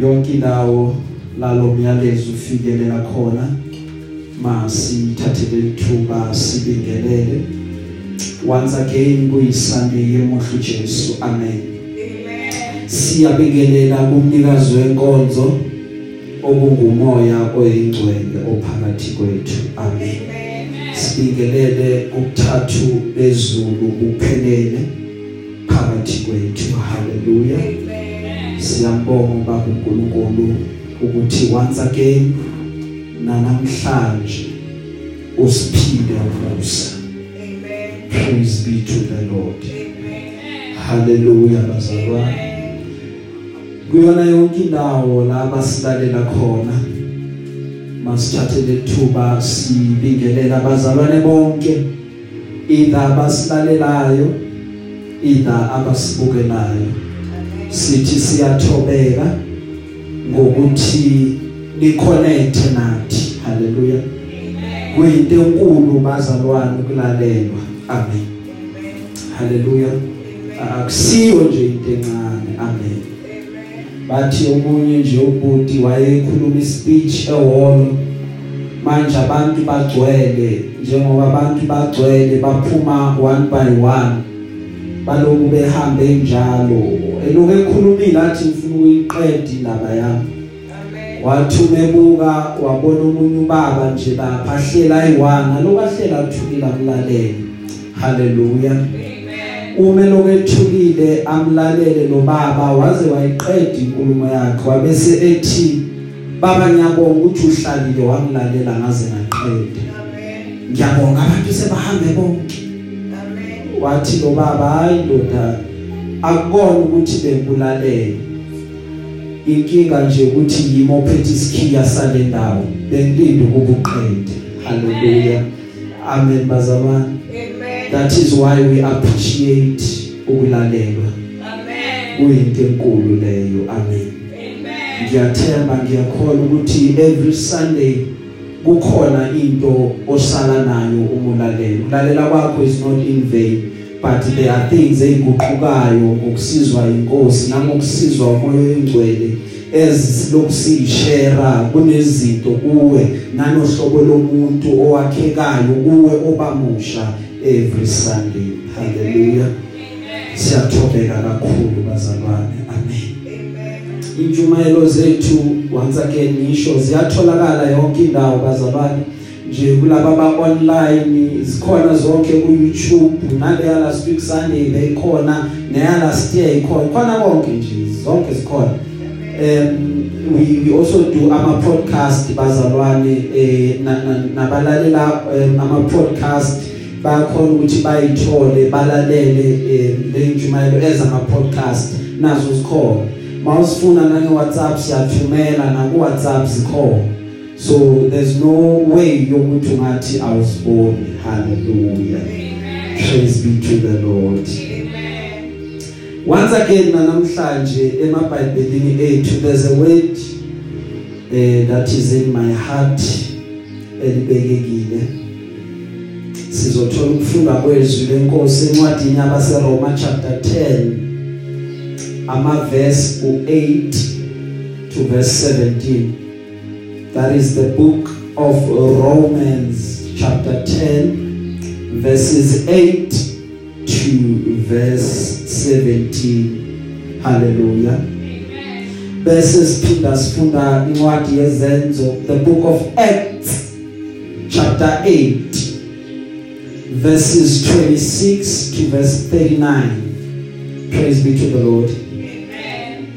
yonke indawo lalo myalezo ufikelela khona masithathele ithuba sibingelele. Once again kuyisunday yemohlu Jesu amen. Siyabingelela kumnikazi wenkonzo okungumoya oyingcwele ophakathi kwethu amen. Sibingelele ukuthathu bezulu kuphelele phakathi kwethu haleluya siyambonga baba uNkulunkulu ukuthi once again namhlanje usiphinde umusa amen. Praise be to the lord. Amen. Haleluya bazalwane. Kuyona yonke indawo la basilalela khona masithathe lethuba sibingelela abazalwane bonke either abasilalelayo either abasibukelayo. Sithi siyathobeka ngokuthi niconnect nathi. Haleluya kuyinto enkulu bazalwane ukulalelwa. Amen. Haleluya akusiyo nje into encane. Amen. Bathi omunye nje ubhuti wayekhuluma ispeech ehholo manje abantu bagcwele. Njengoba abantu bagcwele baphuma one by one. Baloku behambe njalo. Eloku ekhulumile athi ngifuna ukuyiqeda indaba yami. Wathi umebuka wabona omunye ubaba nje lapha ahlela ayiwana lokahlela kuthukile amlalele. Haleluya uma lokethukile amlalele lo baba waze wayiqeda inkulumo yakhe. Wabese ethi baba ngiyabonga ukuthi uhlalile. Wamlalela ngaze ngaqeda. Ngiyabonga abantu sebahambe bonke. Wathi lo baba hayi ndoda akukona ukuthi bengulalela inkinga nje ukuthi yimi ophethe isikhiya sale ndawo. Bengilinda ukuba uqede haleluya amen bazalwane. Amen. That is why we appreciate ukulalelwa. Amen. Kuyinto enkulu leyo. Amen. Amen. Ngiyathemba ngiyakholwa ukuthi every sunday kukhona into osala nayo umulalela ulalela kwakho is not in vain. But there are things eziguqukayo ngokusizwa inkosi nangokusizwa umoya oyingcwele ezilokusishare kunezinto kuwe nanohlobo lomuntu owakhekayo kuwe obamusha every sunday. Hallelujah. Siyathobeka kakhulu bazalwane. Amen. Injumayelo zethu once again ngisho ziyatholakala yonke indawo bazalwane. Nje kulaba ba online zikhona zonke ku YouTube naleya last week Sunday beyikhona neya last year ikhona khona konke nje zonke zikhona. Um we, we also do ama podcast bazalwane eh nabalalela ama podcast bakhona ukuthi bayithole balalele le njumayelo ezama podcast nazo zikhona. Mawusifuna nane WhatsApp siyathumela na ku WhatsApp zikhona. So there's no way yokuthi ungathi awusiboni hallelujah. Amen praise be to the lord. Amen once again namhlanje emabhayibhelini ethu there's a word uh, that is in my heart elibekekile. Sizothola ukufunda kwezwi lenkosi encwadini yabaseRoma chapter 10 ama verse u8 to verse 17 that is the book of Romans chapter 10 verses 8 to verse 17 hallelujah. Amen bese siphinda sifunda incwadi yezenzo the book of acts chapter 8 verses 26 to verse 39 praise be to the lord.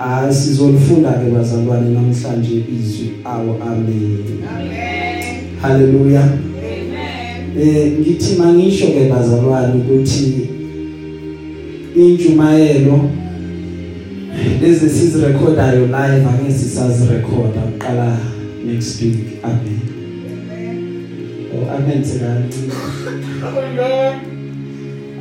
Asizolifunda ke bazalwane namhlanje izwi awo amen. Amen haleluya amen eh ngithi mangisho ke bazalwane ukuthi injumayelo lezi sizirecordayo live angeke sisazirecorda uqala next week. Amen. Oh amen sekani amen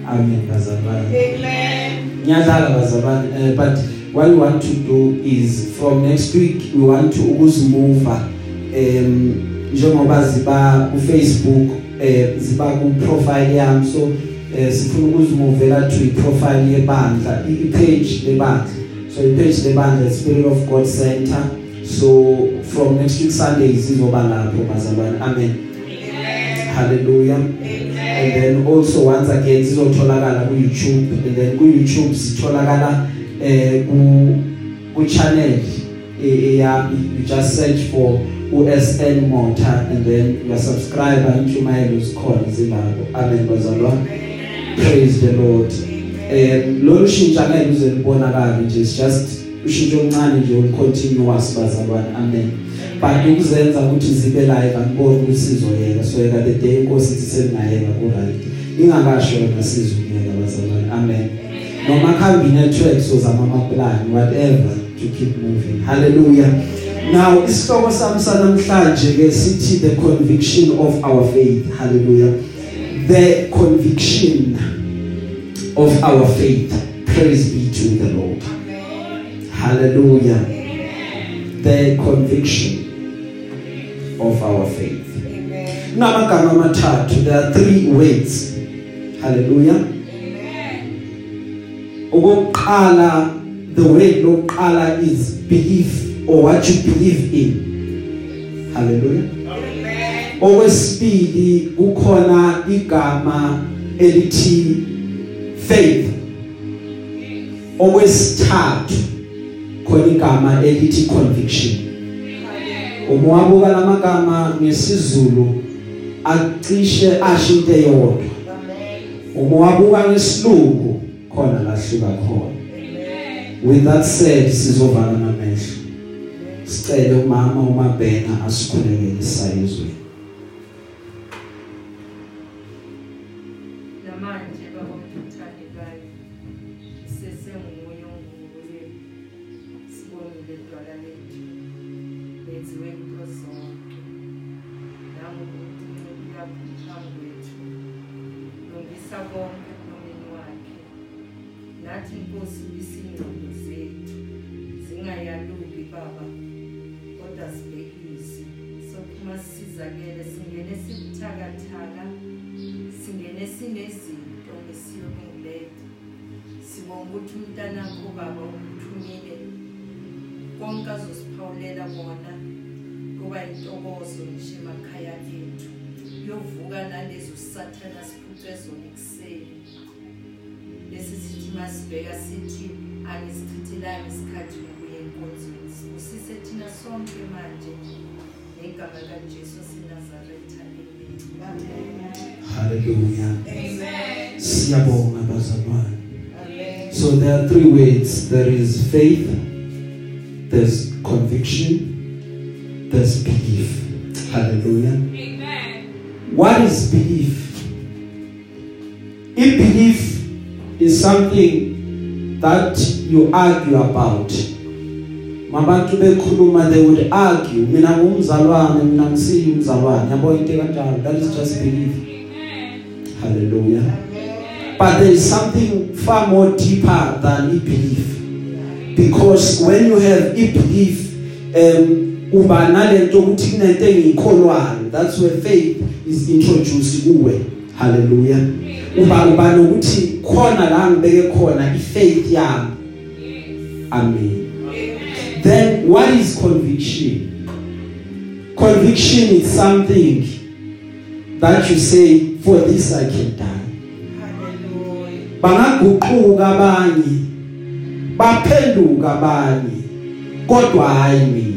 amen bazalwane. Amen. Ngiyadlala bazalwane uh, but what we want to do is from next week we want to ukuzimuva um njengoba ziba ku Facebook eh ziba ku profile yami. So eh sifuna ukuzimuvela to i profile yebandla i page lebandla. So ipage lebandla Spirit of God Center. So from next week Sunday sizoba lapho bazalwane. Amen. Hallelujah. Amen and then also once again zizotholakala ku YouTube and then ku YouTube sitholakala eh ku ku channel eyami you just search for uSN Motor and then you subscribe intshumayelo zikhona zilapho amen bazalwane. Praise the lord. Um lo lushintsha ngeke uze libonakala nje it's just ushintsho oluncane nje olucontinuous bazalwane. Amen. But ukuzenza ukuthi zibe live angiboni ukuthi sizoyeka so yeka the day inkosi ithi selingayeka ku right. Ingakasho yona sizuyeka bazalwane. Amen. Noma khambi network so zama ama plan whatever to keep moving. Hallelujah. Now isihloko sami sanamhlanje ke sithi the conviction of our faith. Hallelujah. The conviction of our faith. Praise be to the lord. Hallelujah. The conviction of our faith. Kunamagama amathathu there are three words. Hallelujah. Okokuqala the word lokuqala is belief or what you believe in. Hallelujah. Okwesibili kukhona igama elithi faith. Okwesithathu khona igama elithi conviction. Umwabuka lamagama ngesizulu acishe asho into eyodwa umwabuka ngesilungu khona lahluka khona. With that said sizovala namehlo. Sicele umama umabhena asikhulekele sayizwe konke azosiphawulela kona kuba intokozo nje emakhaya ethu yovuka nalezo sathana siphucwe zona ekuseni. Bese sithi masibheka sithi angisichithelanga isikhathi ngokuya enkonzweni usise thina sonke manje ngegama likaJesu sinazaretha amen. Hallelujah. Amen. Siyabonga bazalwane. So there are three words. There is faith, there's conviction, there's belief. Hallelujah. Amen. What is belief? If belief is something that you argue about. Mabantu bekhuluma they would argue mina ngumzalwane mina ngisiyi umzalwane yabo into kanjalo that is just belief. Amen. Hallelujah. Amen. But there is something far more deeper than belief. Because when you have belief um uba nalento ukuthi kunento engiyikholwayo that's where faith is introduced kuwe. Hallelujah. Uba uba nokuthi khona la ngibeke khona ifaith yami. Amen. Then what is conviction? Conviction is something that you say for this i can die. Bangaguquka abanye. Baphenduka abanye kodwa hayi mina.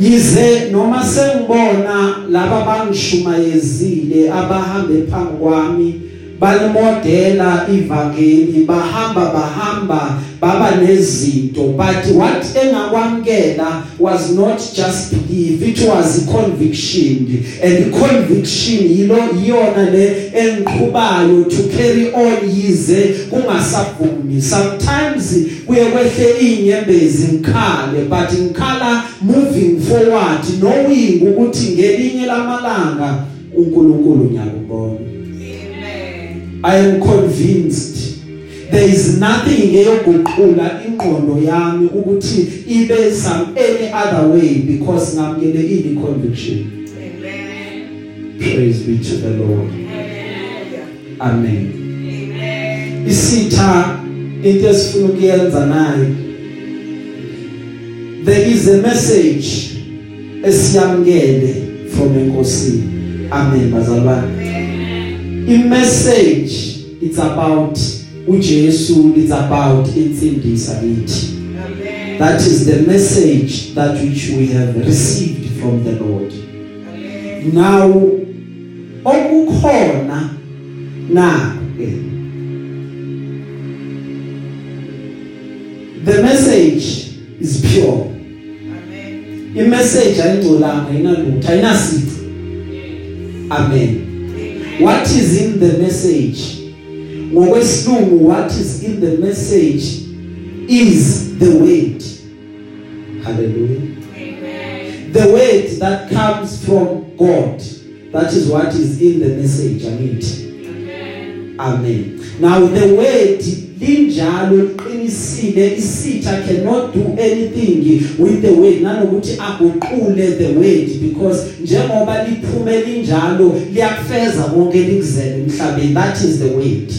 Yize noma sengibona laba bangishumayezile abahamba phambi kwami balimodela ivangeli bahamba bahamba baba nezinto. But what engakwamkela was not just belief it was conviction. And conviction yilo iyona le engiqhubayo to carry on yize kungasavumi. Sometimes kuye kwehle inyembezi ngikhale but ngikhala moving forward knowing ukuthi ngelinye lamalanga uNkulunkulu ngiyakubona. I am convinced there is nothing eyoguqula ingqondo yami ukuthi ibe some any other way because ngamkelekile conviction. Amen. Praise be to the lord. Amen. Amen. Isitha into esifuna ukuyenza nayo there is a message esiyamkele from enkosini. Amen bazalwane. I message it's about uJesu it's about insindisa kithi Amen. that is the message that which we have received from the Lord Amen. now okukhona na the message is pure Amen. i message ayingcolanga inalutho ayinasici Amen. What is in the message? Ngokwesilungu what is in the message is the word. Hallelujah. Amen. the word that comes from God. That is what is in the message. Angithi Amen. amen. Now the word linjalo liqinisile isitha cannot do anything with the word nanokuthi aguqule the word because njengoba liphume linjalo liyakufeza konke likuzele emhlabeni. That is the word.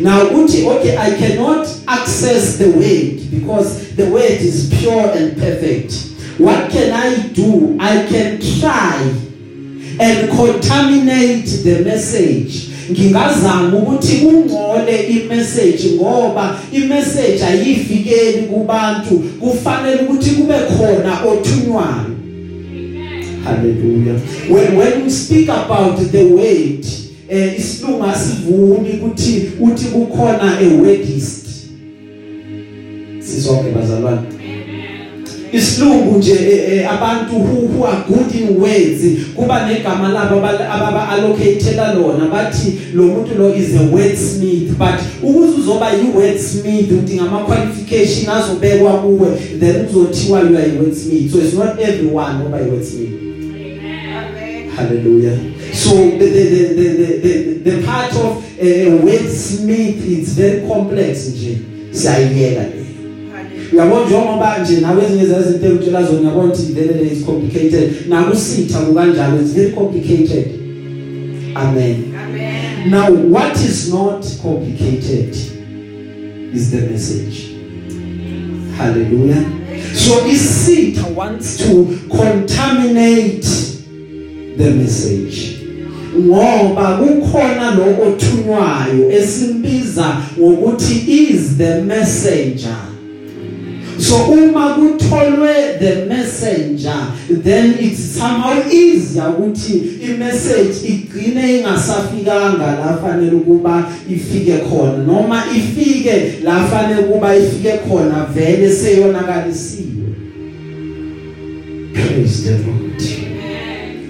Now uthi okay i cannot access the word because the word is pure and perfect. What can i do? I can try and contaminate the message. Ngingazama ukuthi kungcole imessage ngoba imessage ayifikeli kubantu. Kufanele ukuthi kube khona othunywayo. Hallelujah. When when we speak about the word eh isilunga sivumi ukuthi uthi kukhona a wordist sizonke bazalwane. Isilungu nje eh, eh, abantu who, who are good in words kuba negama labo ababa allocatela lona bathi lo muntu lo is a wordsmith but ukuze uzoba yi wordsmith udinga ama qualification azobekwa kuwe then uzothiwa you are a wordsmith so it's not everyone oba a wordsmith Amen. Hallelujah. So the the the the the, the part of uh, wordsmith it's very complex nje. Hallelujah. Uyabona njengoba nje nawe ezinye zezinto utshela zona uyabona ukuthi vele is complicated. Nakusitha kukanjalo it's very complicated. Amen. Amen. Now what is not complicated is the message. Hallelujah. So isitha wants to contaminate the message. Ngoba kukhona lo othunywayo esimbiza ngokuthi is the messenger. So uma kutholwe the messenger then it's somehow easier ukuthi i-message igcine ingasafikanga la fanele ukuba ifike khona. Noma ifike la fanele ukuba ifike khona vele seyonakalisiwe. Praise the Lord.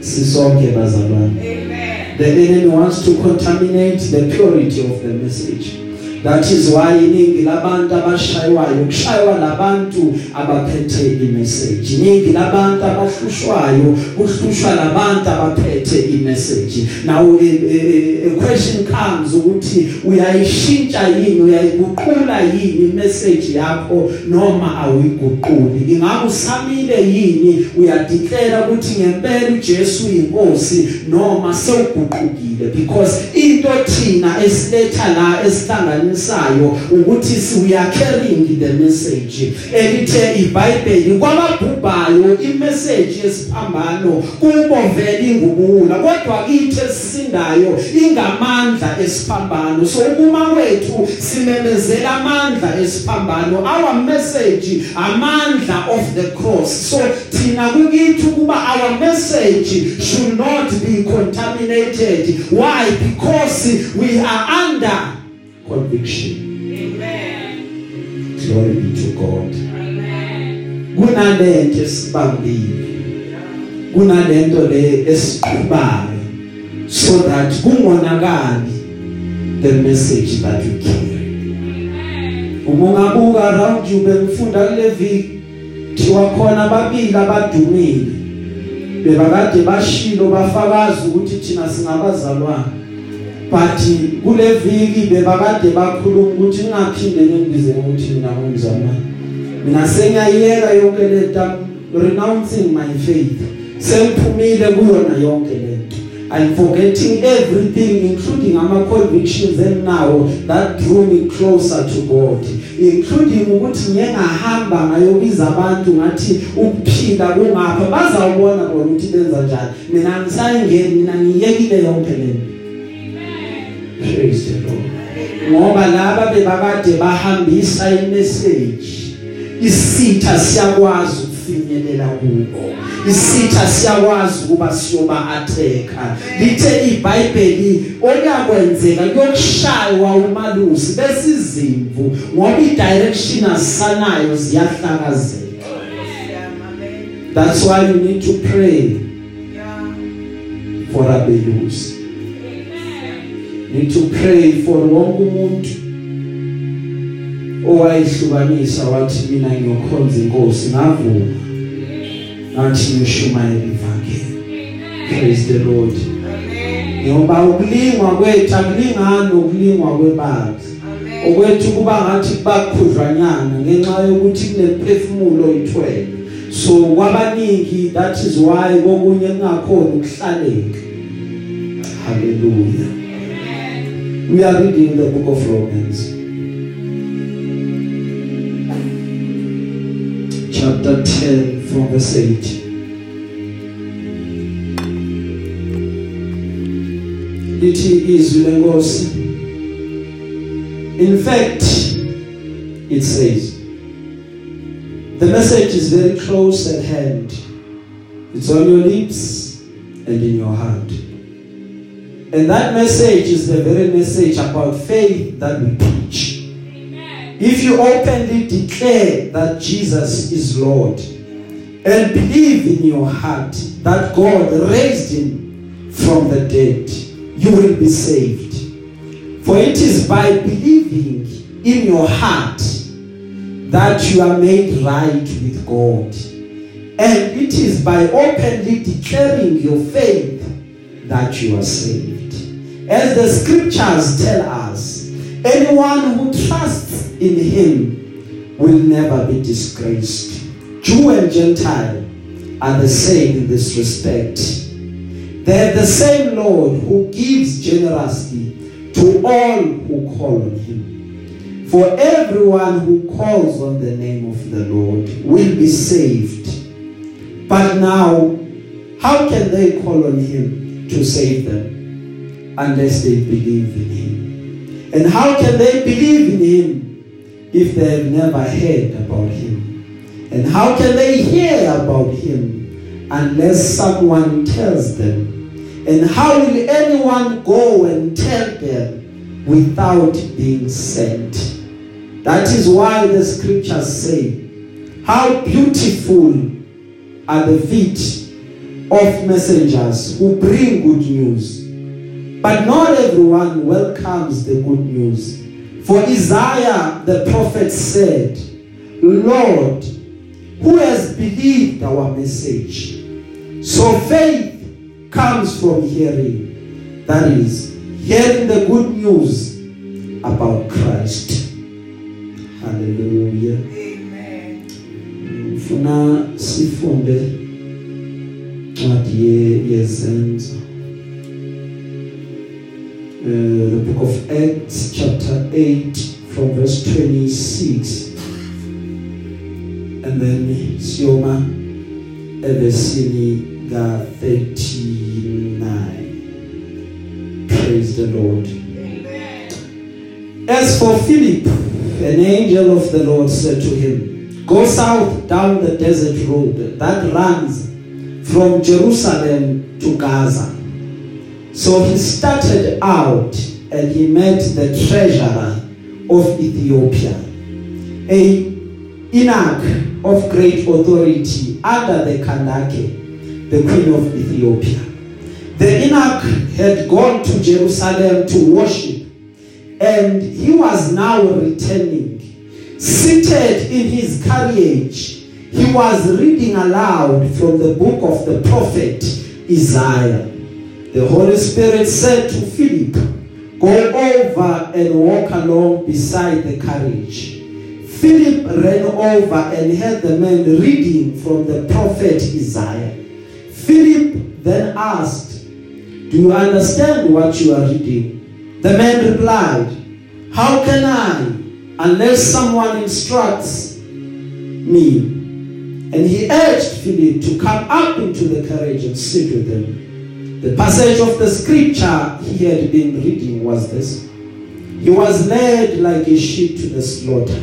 Sisonke bazalwane. Amen. The enemy wants to contaminate the purity of the message. That is why iningi labantu abashaywayo kushaywa labantu abaphethe imessage. Iningi labantu abahlushwayo kuhlushwa labantu abaphethe imessage. Now a, a, a question comes ukuthi uyayishintsha yini uyayiguqula yini imessage yakho noma awuyiguquli. Ingabe usamile yini uyadeclare ukuthi ngempela uJesu inkosi noma sewuguqukile because into thina esiletha la esihlanganisayo ukuthi si we are carrying the message. Elithe iBhayibheli kwababhubhayo imessage yesiphambano kubo vele ingubula kodwa kithi esisindayo ingamandla esiphambano. So uma wethu simemezela amandla esiphambano. Our message amandla of the cross. So thina kukithi kuba our message should not be contaminated. Why? Because we are under conviction. Amen. glory be to god. Amen. kunalento esibambile kunalento le esiqhubayo so that kungonakali the message that we carry. Umungabuka around you bengifunda kule viki thiwa khona babili abadumile. Bebakade bashilo bafakaza ukuthi thina singabazalwane. But kule viki bebakade bakhuluma ukuthi ningaphinde ngibize ukuthi mina ngumzalwane mina sengiyayeka yonke lento I'm renouncing my faith. Sengiphumile kuyona yonke lento and forgetting everything including ama convictions eninawo that drew me closer to God. Including ukuthi ngiyengahamba ngayobiza abantu ngathi ukuphila kungapha bazawubona bona ukuthi benza njani. Mina ngisayengeni mina ngiyekile yonke lento praise the Lord ngoba laba bebakade bahambisa imessage isitha siyakwazi ukufinyelela kubo isitha siyakwazi ukuba siyoba attacker. Lithe iBhayibheli okuyakwenzeka kuyokushaywa umalusi besizimvu ngoba idirection asanayo ziyahlakazeka. That's why you need to pray for abelusi. Need to pray for wonke umuntu owayihlukanisa wathi mina ngiyokhonza inkosi ngavuma. Ngathi ngiyoshumayela ivangeli praise the lord. Ngoba ukulingwa kwethu akulingani nokulingwa kwebazi Amen. okwethu kuba ngathi kubakhudlwanyana ngenxa yokuthi kunephefumulo oyithwele so kwabaningi that is why kokunye kungakhona ukuhlaleka. Hallelujah. We are reading the book of romans chapter 10 from verse 8 lithi izwi lenkosi in fact it says the message is very close at hand. It's on your lips and in your heart. And that message is the very message about faith that we preach if you openly declare that Jesus is Lord and believe in your heart that God raised him from the dead, you will be saved. For it is by believing in your heart that you are made right with God. And it is by openly declaring your faith that you are saved. As the scriptures tell us, anyone who trusts in him will never be disgraced. Jew and Gentile are the same in this respect. They have the same Lord who gives generously to all who call on him. For everyone who calls on the name of the Lord will be saved. But now, how can they call on him to save them unless they believe in him? And how can they believe in him if they have never heard about him? And how can they hear about him unless someone tells them? And how will anyone go and tell them without being sent? That is why the scriptures say, How beautiful are the feet of messengers who bring good news. But not everyone welcomes the good news. For Isaiah the prophet said, Lord, who has believed our message? So faith comes from hearing. That is, hearing the good news about Christ. Hallelujah. Amen. Mfuna sifunde ncwadi ye- yezenzo. Uh, the book of Acts chapter 8 from verse 26 and then siyoma evesini ka 39 praise the lord Amen. As for Philip, an angel of the Lord said to him, Go south down the desert road that runs from Jerusalem to Gaza. So he started out and he met the treasurer of Ethiopia, a eunuch of great authority under the Kandake, the queen of Ethiopia. The eunuch had gone to Jerusalem to worship and he was now returning. Seated in his carriage, he was reading aloud from the book of the prophet Isaiah. The Holy Spirit said to Philip, Go over and walk along beside the carriage. Philip ran over and heard the man reading from the prophet Isaiah. Philip then asked, Do you understand what you are reading? The man replied, How can I, unless someone instructs me? And he urged Philip to come up into the carriage and sit with them. The passage of the scripture he had been reading was this He was led like a sheep to the slaughter,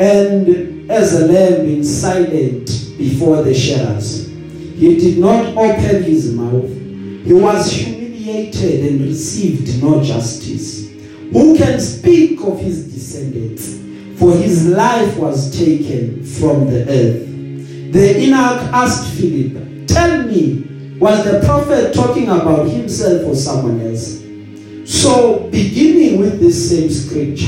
and as a lamb being silent before the shearers. He did not open his mouth. He was humiliated and received no justice. Who can speak of his descendants? For his life was taken from the earth. The Enoch asked Philip, Tell me, was the prophet talking about himself or someone else? So, beginning with this same scripture,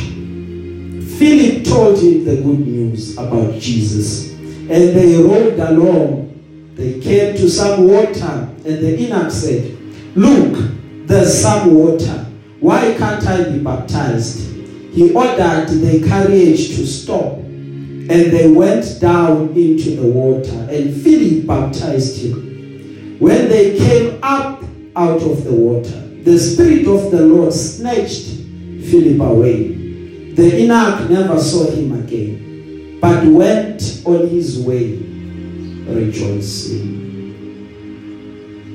Philip told him the good news about Jesus. And they rode along. They came to some water, and the Enoch said, Look, there's some water. Why can't I be baptized? He ordered the carriage to stop, and they went down into the water, and Philip baptized him. When they came up out of the water, the Spirit of the Lord snatched Philip away. The Enoch never saw him again, but went on his way rejoicing.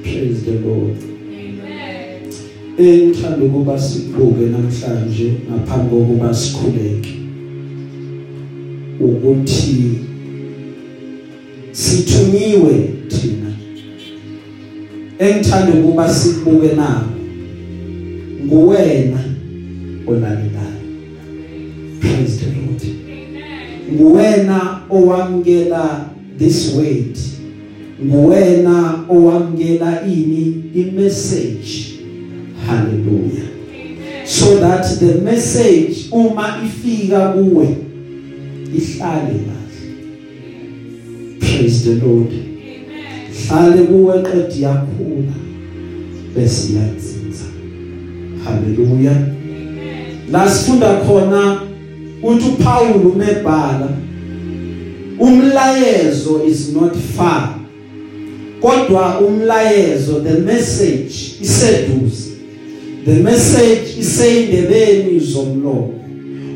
Praise the Lord. Engithanda ukuba sibuke namhlanje ngaphambi kokuba sikhuleke ukuthi sithunyiwe thina engithanda ukuba sibuke nawo nguwena olalelayo. Praise the lord. Nguwena owamkela this word. Nguwena owamkela ini imessage. Hallelujah. So that the message uma ifika kuwe ihlale kahle. Praise the lord. Hlale kuwe qedi yakhula. Bese iyazinza hallelujah la sifunda khona uthi uPaul umebhala umlayezo is not far kodwa umlayezo the message iseduze. The message iseyindebeni zomlomo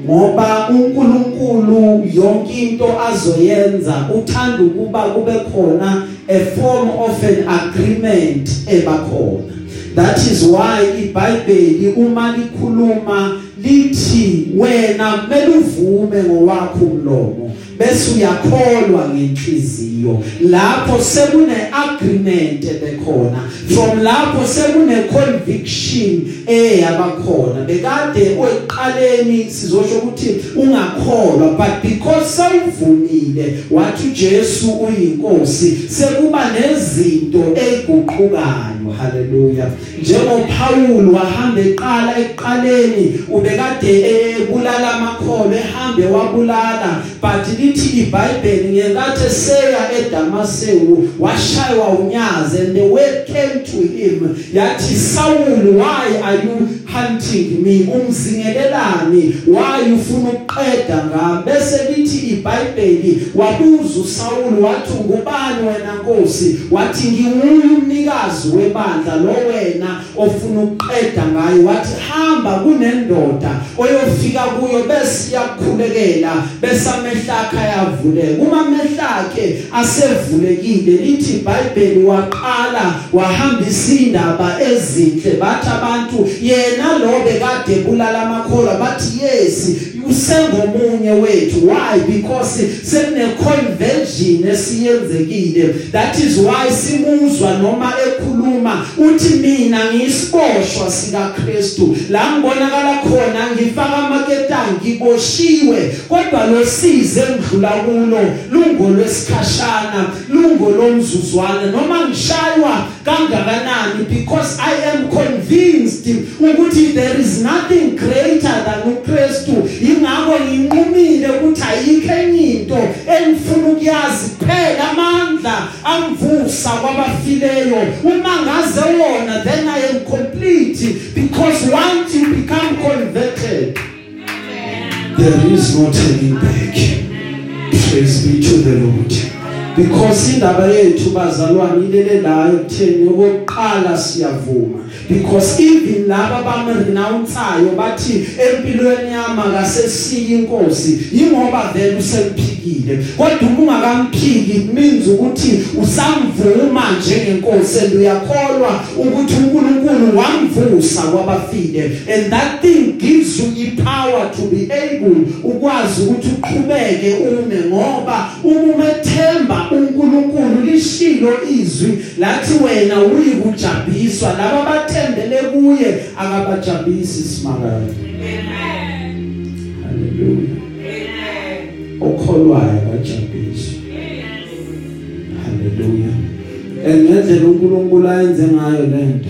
ngoba uNkulunkulu yonke into azoyenza uthanda ukuba kube khona a form of an agreement ebakhona. That is why iBhayibheli uma likhuluma lithi wena kumele uvume ngowakho umlomo bese uyakholwa ngenhliziyo. Lapho sekune agreement bekhona from lapho sekune conviction eyabakhona bekade oyiqaleni sizosho ukuthi ungakholwa but because sawuvumile wathi uJesu uyinkosi sekuba nezinto eziguqukayo haleluya njengoPaul wahamba eqala eqaleni ubekade ebulala amakholo ehambe wabulala. But lithi iBhayibheli ngenkathi seya eDamascus washaywa unyaze and the word came to him. Yathi Saul why are you hunting me? Umzingelelani? Why ufuna ukuqeda ngami? Bese lithi iBhayibheli wabuza uSaul wathi ngubani wena Nkosi? Wathi nginguye umnikazi webandla lo wena ofuna ukuqeda ngayo wathi hamba kunendoda oyofika kuyo bese yakukhulekela bese amehlakhe ayavuleka. Uma amehlakhe asevulekile lithi iBhayibheli waqala wahambisa indaba ezinhle. Bathi abantu yena lo bekade bulala amakholwa. Bathi yes usengomunye wethu. Why? Because sekune conversion esiyenzekile. That is why simuzwa noma ekhuluma uthi mina ngisiboshwa sika Kristu la ngibonakala khona ngifaka amaketanga ngiboshiwe. Kodwa lo size engidlula kulo lungo lwesikhashana lungo lomzuzwana noma ngishaywa kangakanani because I am convinced ukuthi there is nothing greater than uKristu. Ingakho nginqumile ukuthi ayikho enye into engifuna ukuyazi kuphela amandla angivusa kwabafileyo. Uma ngaze wona then I am complete because once you become converted there is no turning back. Praise be to the lord. Because indaba yethu bazalwane ilele la ekutheni okokuqala siyavuma. Because even laba bamrenounceayo bathi empilweni yami akasesiyi inkosi ingoba vele usemphikile. Kodwa ungakamphiki it means ukuthi usamvuma njengenkosi uyakholwa ukuthi uNkulunkulu wamvusa kwabafile. And that thing gives you the power to be able ukwazi ukuthi uqhubeke ume ngoba uma umethemba uNkulunkulu lishilo izwi lathi wena uyikujabhiswa laba bathembele kuye akabajabhisi simakade haleluya okholwayo bajabhiswa haleluya engendlela uNkulunkulu ayenze ngayo lento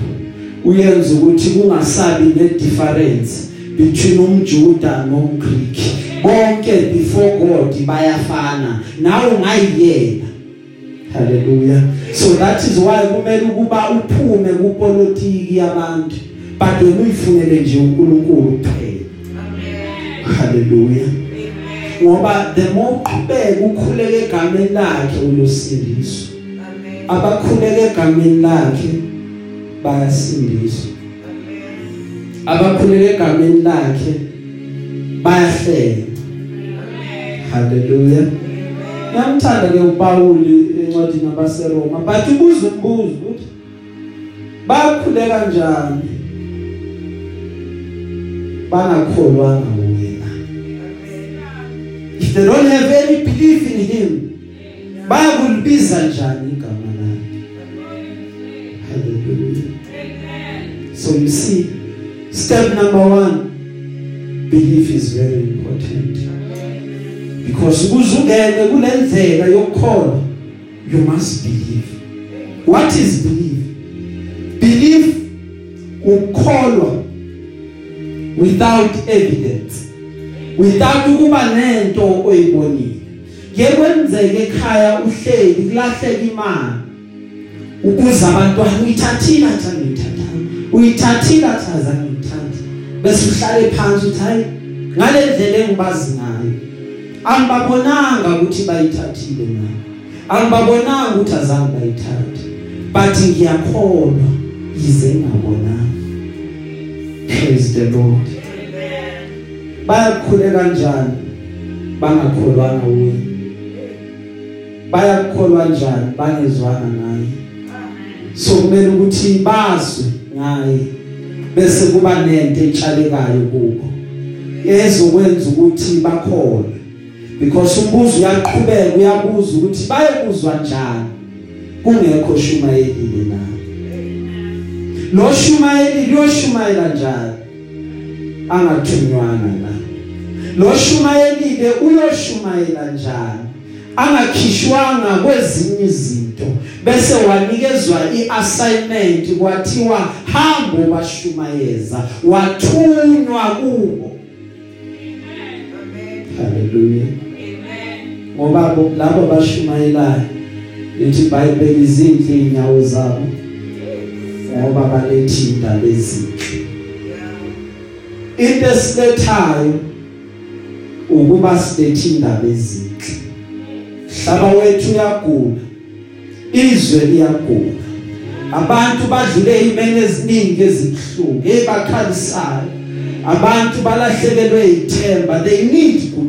uyenza ukuthi kungasabi ne difference between umjuda nomgreek bonke before God bayafana. Nawe ungayiyena haleluya so that is why kumele ukuba uphume kupolitiki yabantu but wena uyifunele nje uNkulunkulu kuphela. Haleluya ngoba the more uqhubeka ukhuleke egameni lakhe uyosindiswa. Abakhuleke egameni lakhe bayasindiswa. Abakhuleke egameni lakhe bayahleka. Haleluya Ngiyamthanda ke uPauli encwadini yabaseRoma but ubuza umbuzo ukuthi bakhuleka kanjani bangakholwanga wena. If they don't have any belief in him bayakulibiza njani igama lakhe? Hallelujah. So you see step number 1 belief is very important. Because ukuze ungene kulendlela yokukholwa you must believe. What is belief? Belief ukukholwa without evidence. Without ukuba nento oyibonile. Yekwenzeke ekhaya uhleli kulahleka imali. Ukuze abantwana uyithathile athi ngiyithatha uyithathile athi azange ngithathe bese uhlale phansi uthi hayi ngale ndlela engibazi ngayo. Angibabonanga ukuthi bayithathile na. Angibabonanga ukuthi azange bayithathe. But ngiyakholwa yize ngabonanga praise the lord. Bayakhule kanjani? Bangakholwanga uwe bayakholwa kanjani bangezwana naye. So kumele ukuthi bazwe ngaye bese kuba nento etshalekayo kubo. Ezokwenza ukuthi bakholwe because umbuzo uyaqhubeka uyabuza ukuthi bayekuzwa njani? Kungekho shumayelile na? Lo shumayeli liyoshumayela njani? Angathunywanga na? Lo shumayelile uyoshumayela njani? Angakhishwanga kwezinye izinto bese wanikezwa iassignment kwathiwa hambo bashumayeza wathunywa kubo. Haleluya ngoba labo bashumayelayo lithi iBhayibheli izinhle inyawo zabo ngoba balethinda lezinhle into esilethayo ukuba silethinda lezinhle hlaba wethu uyagula izwe liyagula. Abantu badlule imene eziningi ezibhlungu ebakhalisayo abantu balahlekelwe ithemba they need good news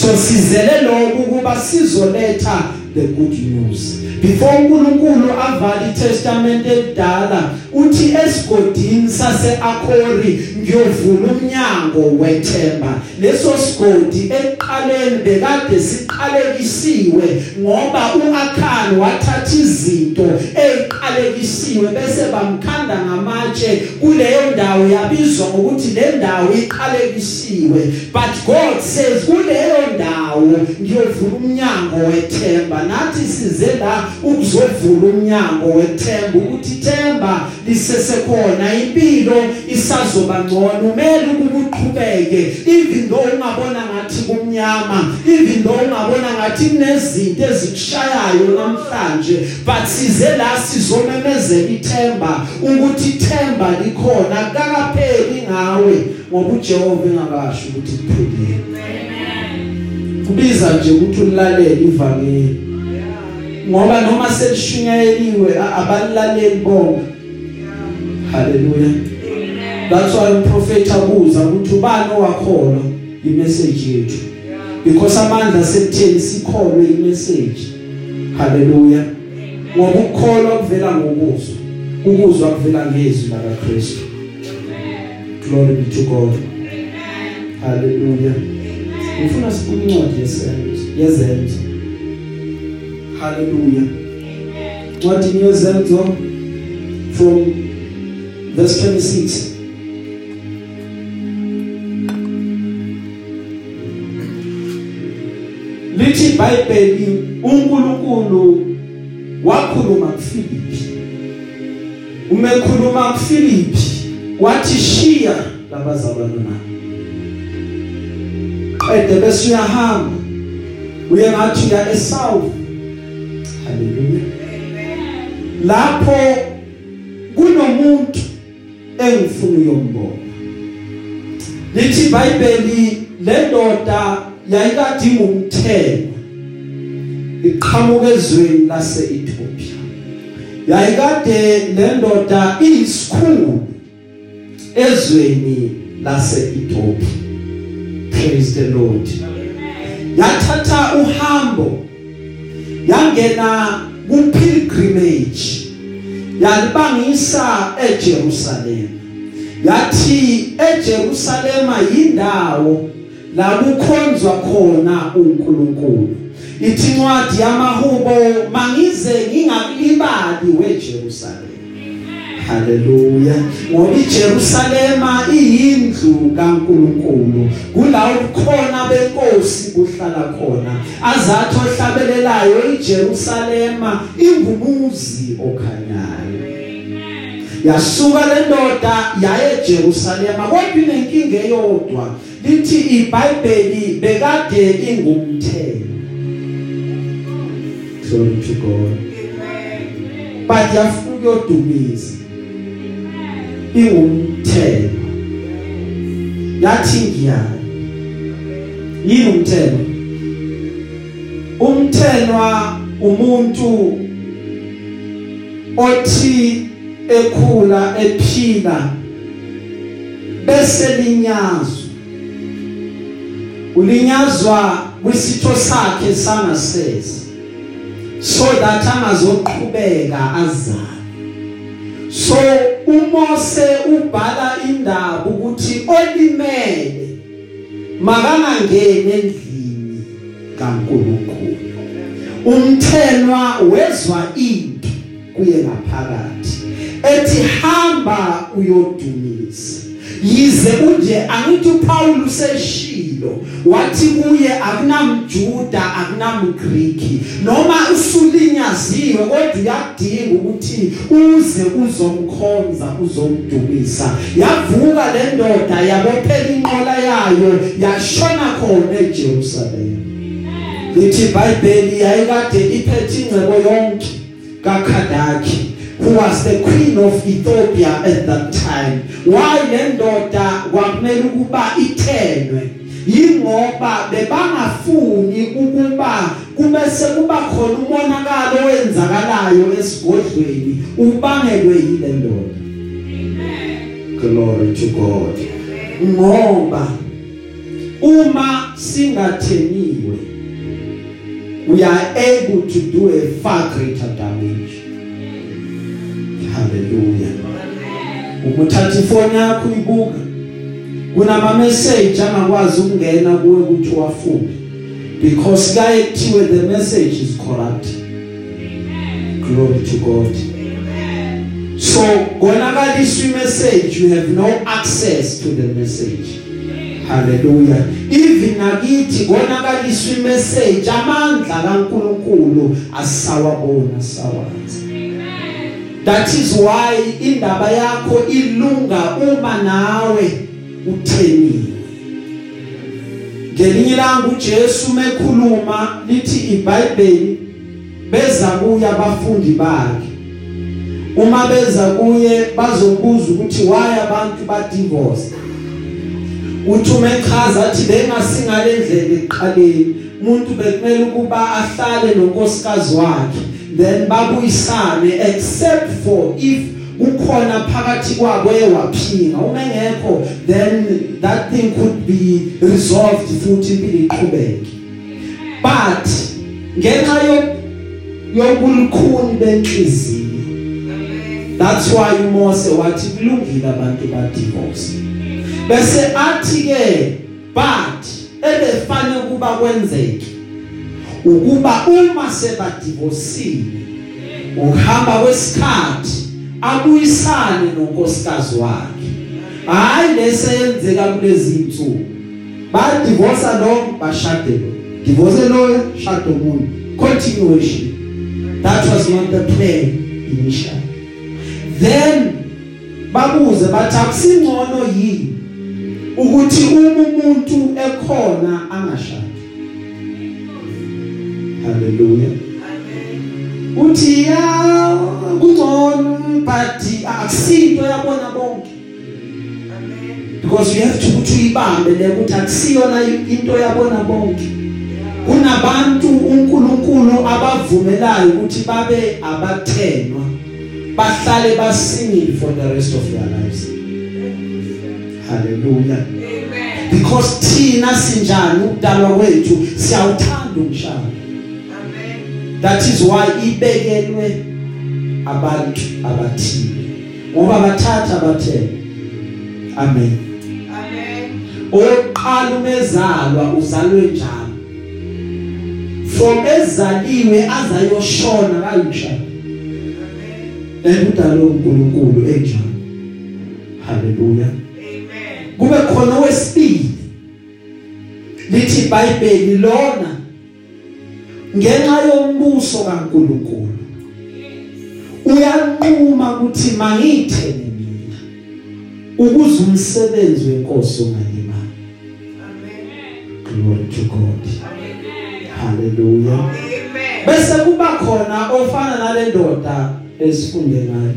so sizele lokhu kuba sizoletha the good news. Before uNkulunkulu avala iTestament elidala uthi esigodini saseAkhori ngiyovula umnyango wethemba. Leso sigodi eqaleni bekade siqalekisiwe ngoba uAkhan wathatha izinto eziqalekisiwe bese bamkhanda ngamatshe kuleyo ndawo yabizwa ngokuthi le ndawo iqalekisiwe. But God says kuleyo ndawo ngiyovula umnyango wethemba. Nathi size la ukuzovula umnyango wethemba ukuthi themba lisesekhona impilo isazoba ngcono umele ukuqhubeke. Even though ungabona ngathi kumnyama even though ungabona ngathi kunezinto ezikushayayo namhlanje but size la sizomemezela ithemba ukuthi ithemba likhona akakapheli ngawe ngoba uJehova engakasho ukuthi kuphelile kubiza nje ukuthi ulalele ivangeli. Ngoba noma selishunyayeliwe a- abalilaleli bonke. Haleluya. That's why umprofeti abuza ukuthi ubani owakholwa imessage yethu? Because amandla sekutheni sikholwe imessage. Haleluya. Ngoba ukukholwa kuvela ngokuzwa. Ukuzwa kuvela ngezwi la kaKristu glory be to God. Haleluya. Ngifuna sibuke incwadi yesenzo yezenzo. Haleluya incwadi yezenzo from verse 26 lithi iBhayibheli uNkulunkulu wakhuluma kuFilipi umekhuluma kuFilipi wathi shiya labazalwane nami qede bese uyahamba uye ngathi uya eSouth. Haleluya lapho kunomuntu engifuna uyombona. Lithi iBhayibheli le ndoda yayikade ingumthelo iqhamuka ezweni lase-Ethiopia. Yayikade le ndoda iyisikhulu ezweni lase-Ethiopia. Praise the lord. Yathatha uhambo yangena kupilgrimage yalibangisa eJerusalem. Yathi eJerusalem yindawo la kukhonzwa khona uNkulunkulu. Ithi incwadi yamahubo mangize ngingakulibali weJerusalem. Haleluya. Ngoba iJerusalema iyindlu kaNkuluNkulu. Kulawo khona benkosi kuhlala khona. Azathi ohlabelelayo iJerusalema ingumuzi okhanyayo. Yasuka le ndoda yaye eJerusalema kodwa inenkinga eyodwa. Lithi iBhayibheli bekade ingumthelo. Glory to God. But yafuna ukuyodumisa. Ingumthelo. Yathi ngiyani yini umthelo? Umthelwa umuntu othi ekhula ephila bese linyazwa. Ulinyazwa kwisitho sakhe sangasese. So that angazoqhubeka azana so uMose ubhala indaba ukuthi olimele makangangeni endlini kaNkulunkulu. Umthenwa wezwa into kuye ngaphakathi ethi hamba uyodumisa. Yize kunje angithi uPaul useshilo. Wathi kuye akunamjuda akunamgriki noma usulinyaziwe kodwa uyadinga ukuthi uze uzomkhonza uzomdumisa. Yavuka le ndoda yabophela inqola yayo yashona khona eJerusalem. Lithi iBhayibheli yayikade iphethe ingcebo yonke kaKhadaki who was the queen of Ethiopia at that time. Why le ndoda kwakumele ukuba ithenwe yingoba bebangafuni ukuba kube sekuba khona umonakalo owenzakalayo esigodlweni ubangelwe yile ndoda. Glory to god. Ngoba uma singatheniwe we are able to do a far greater damage. Haleluya ukuthatha ifoni yakho uyibuka. Kunama message angakwazi ukungena kuwe ukuthi wafunde because kaye kuthiwe the message is corrupt. Glory to god. So konakaliswa imessage you have no access to the message. Haleluya even nakithi konakaliswa imessage amandla kaNkuluNkulu asawabona sawazi that is why indaba yakho ilunga uma nawe utheniwe ngelinye ilanga uJesu mekhuluma lithi iBhayibheli beza kuya abafundi bakhe. Uma beza kuye bazobuza ukuthi why abantu ba divorce uthi uma echaza athi bengasingale ndlela eqaleni. Umuntu bekumele ukuba ahlale nonkosikazi wakhe. Then babuyisane except for if kukhona phakathi kwabo ewaphinga uma engekho then that thing could be resolved futhi impilo iqhubeke. But ngenxa yokulukhuni benhliziyo that's why uMose wathi kulungile abantu ba divorce bese athi ke but ebefane kuba kwenzeke ukuba uma sebadivorcile ukuhamba kwesikhathi abuyisane nonkosikazi wakhe. Hayi lesenzeka kulezi insuku. Ba divorce lo bashade lo. Divorce lo shado umuntu continuation. That was not the plan initially. Then babuze bathi akusingcono yini ukuthi uma umuntu ekhona angashadi haleluya uthi ya kungcono but akusinto yabona bonke. Because you have to ukuthi uyibambe le ukuthi akusiyona into yabona bonke. Kunabantu uNkulunkulu abavumelayo ukuthi babe abathenwa bahlale basingile for the rest of their lives. Hallelujah. Amen. Because thina sinjani ukudalwa kwethu siyawuthanda umshado. amen that is why ibekelwe abantu abathile. Ngoba bathatha bathe amen. Amen oqala umezalwa uzalwe njalo. From ezaliwe azayoshona kayishaya ekudala uNkulunkulu enjani? Haleluya amen. Kube khona wesibili lithi iBhayibheli lona ngenxa yombuso kaNkulunkulu uyanquma ukuthi mangithene mina ukuze umsebenzi wenkosi ungalimali. Amen glory to god. Haleluya amen. Bese kuba khona ofana nale ndoda esifunde ngayo.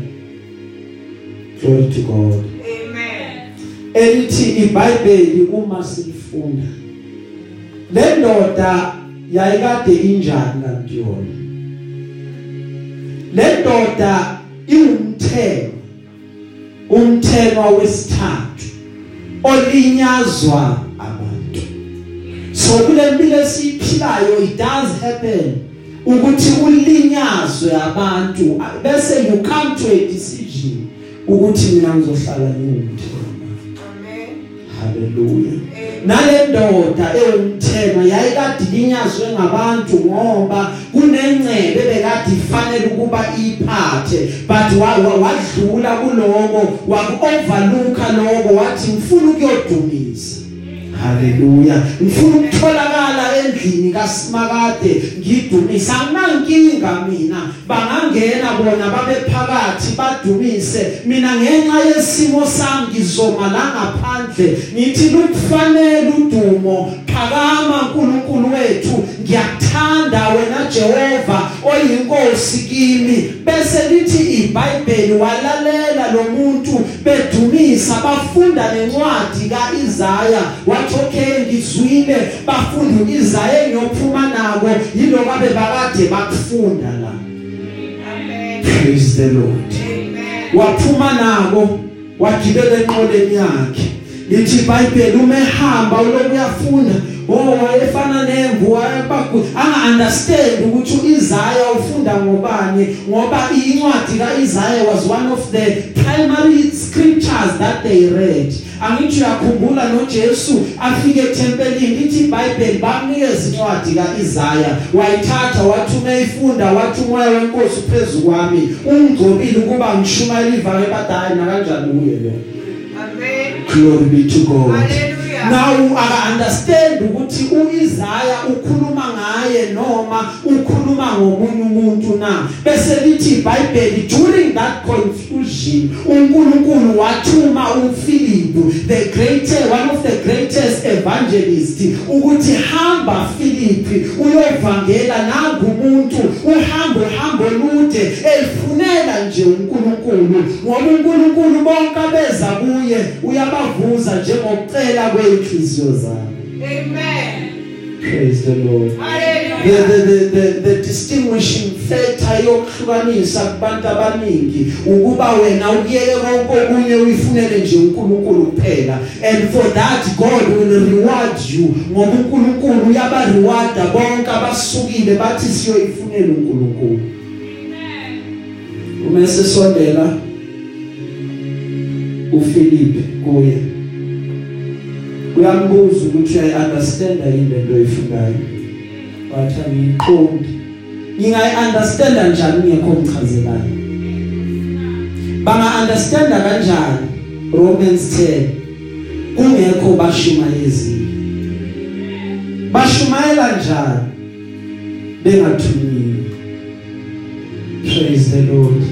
Glory to god. Amen. Elithi iBhayibheli uma silifunda le ndoda yayikade injani kanti yona? Le ndoda iwumthelo umthelwa wesithathu olinyazwa abantu. So kule mpilo esiphilayo it does happen ukuthi ulinyazwe abantu bese you come to a decision ukuthi mina ngizohlala ngumthelo amen. Haleluya nale ndoda ewumthelo yayikade linyazwe ngabantu ngoba kunengcebe bekade ifanele ukuba iphathe but wadlula kuloko wakuoverlooka lokho wathi ngifuna ukuyodumisa. Haleluya ngifuna ukutholakala endlini kaSimakade. Ngidumisa anginankinga mina. Bangangena bona babe phakathi badumise. Mina ngenxa yesimo sami ngizoma la ngaphandle. Ngithi lukufanele udumo. Phakama uNkulunkulu wethu. Ngiyakuthanda wena Jehova oyinkosi kimi. Bese lithi iBhayibheli walalela lo muntu bedumisa bafunda nencwadi kaIsaya. Wathi okay ngizwile bafunda uIsaya engiyophuma nako yilo babe bakade bakufunda la. Amen. Praise the lord. Amen. Waphuma nako wagibela enqoleni yakhe. Lithi iBhayibheli uma ehamba ulokuyafunda. Oh wayefana nemvu wayebagu anga understand ukuthi uIsaiah ufunda ngobani ngoba incwadi kaIsaiah was one of the primary scriptures that they read. Angithi uyakhumbula noJesu afike etempelini lithi iBhayibheli bamnikeza incwadi kaIsaiah wayithatha wathi umeyifunda wathi umoya wenkosi phezulu kwami ungcobile ukuba ngishumayela ivangeli badayi na kanjani kuye lo? Amen. Glory be to God. Hallelujah. Now aka understand ukuthi uIsaiah ukhuluma ngaye noma ukhuluma ngomunye umuntu na? Bese lithi iBhayibheli during that confusion uNkulunkulu wathuma uPhilip the greatest one of the greatest evangelists ukuthi hamba Philip uyovangela nangu umuntu uhambo uhambo lude elifunela nje uNkulunkulu ngoba uNkulunkulu bonke abeza kuye uyabavuza njengokucela kwe inhliziyo zabo amen. Praise the lord. The Hallelujah. the the the, the distinguishing factor yokuhlukanisa kubantu abaningi ukuba wena ukuyeke konke okunye uyifunele nje uNkulunkulu kuphela. And for that God will reward you ngoba uNkulunkulu uyaba rewarda bonke abasukile bathi siyoyifunela uNkulunkulu. Uma sesondela uPhilip kuye. Uyambuza ukuthi uyayi understand yini lento oyifundayo wathi angiqondi ngingayi understand kanjani ngekho ngichazelayo banga understand kanjani Romans 10 kungekho bashumayezile. Bashumayela njani? Bengathunyiwe praise the lord.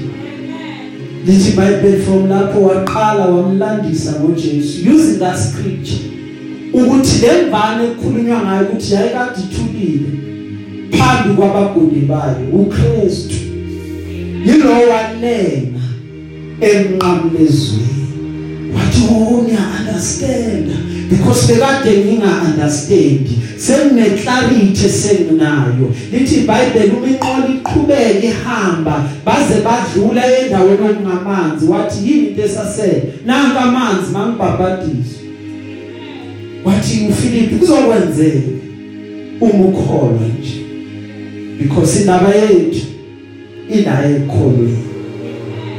Lithi bible from lapho waqala wamlandisa ngoJesu using that scripture. Ukuthi lemvane ekukhulunywa ngayo ukuthi yayikade ithulile phambi kwabaguli bayo uKristu. Yilo walenga emnqamlezweni. Wathi oh niya understand because bekade nginga understand sengine clarity senginayo lithi iBhayibheli uma inqola iqhubeka ihamba. Baze badlula endaweni okungamanzi wathi yini into esasele? Nanka amanzi mangibhabhadisa wathi uPhilip kuzokwenzeka uma ukholwa nje because indaba yethu inaye ekholweni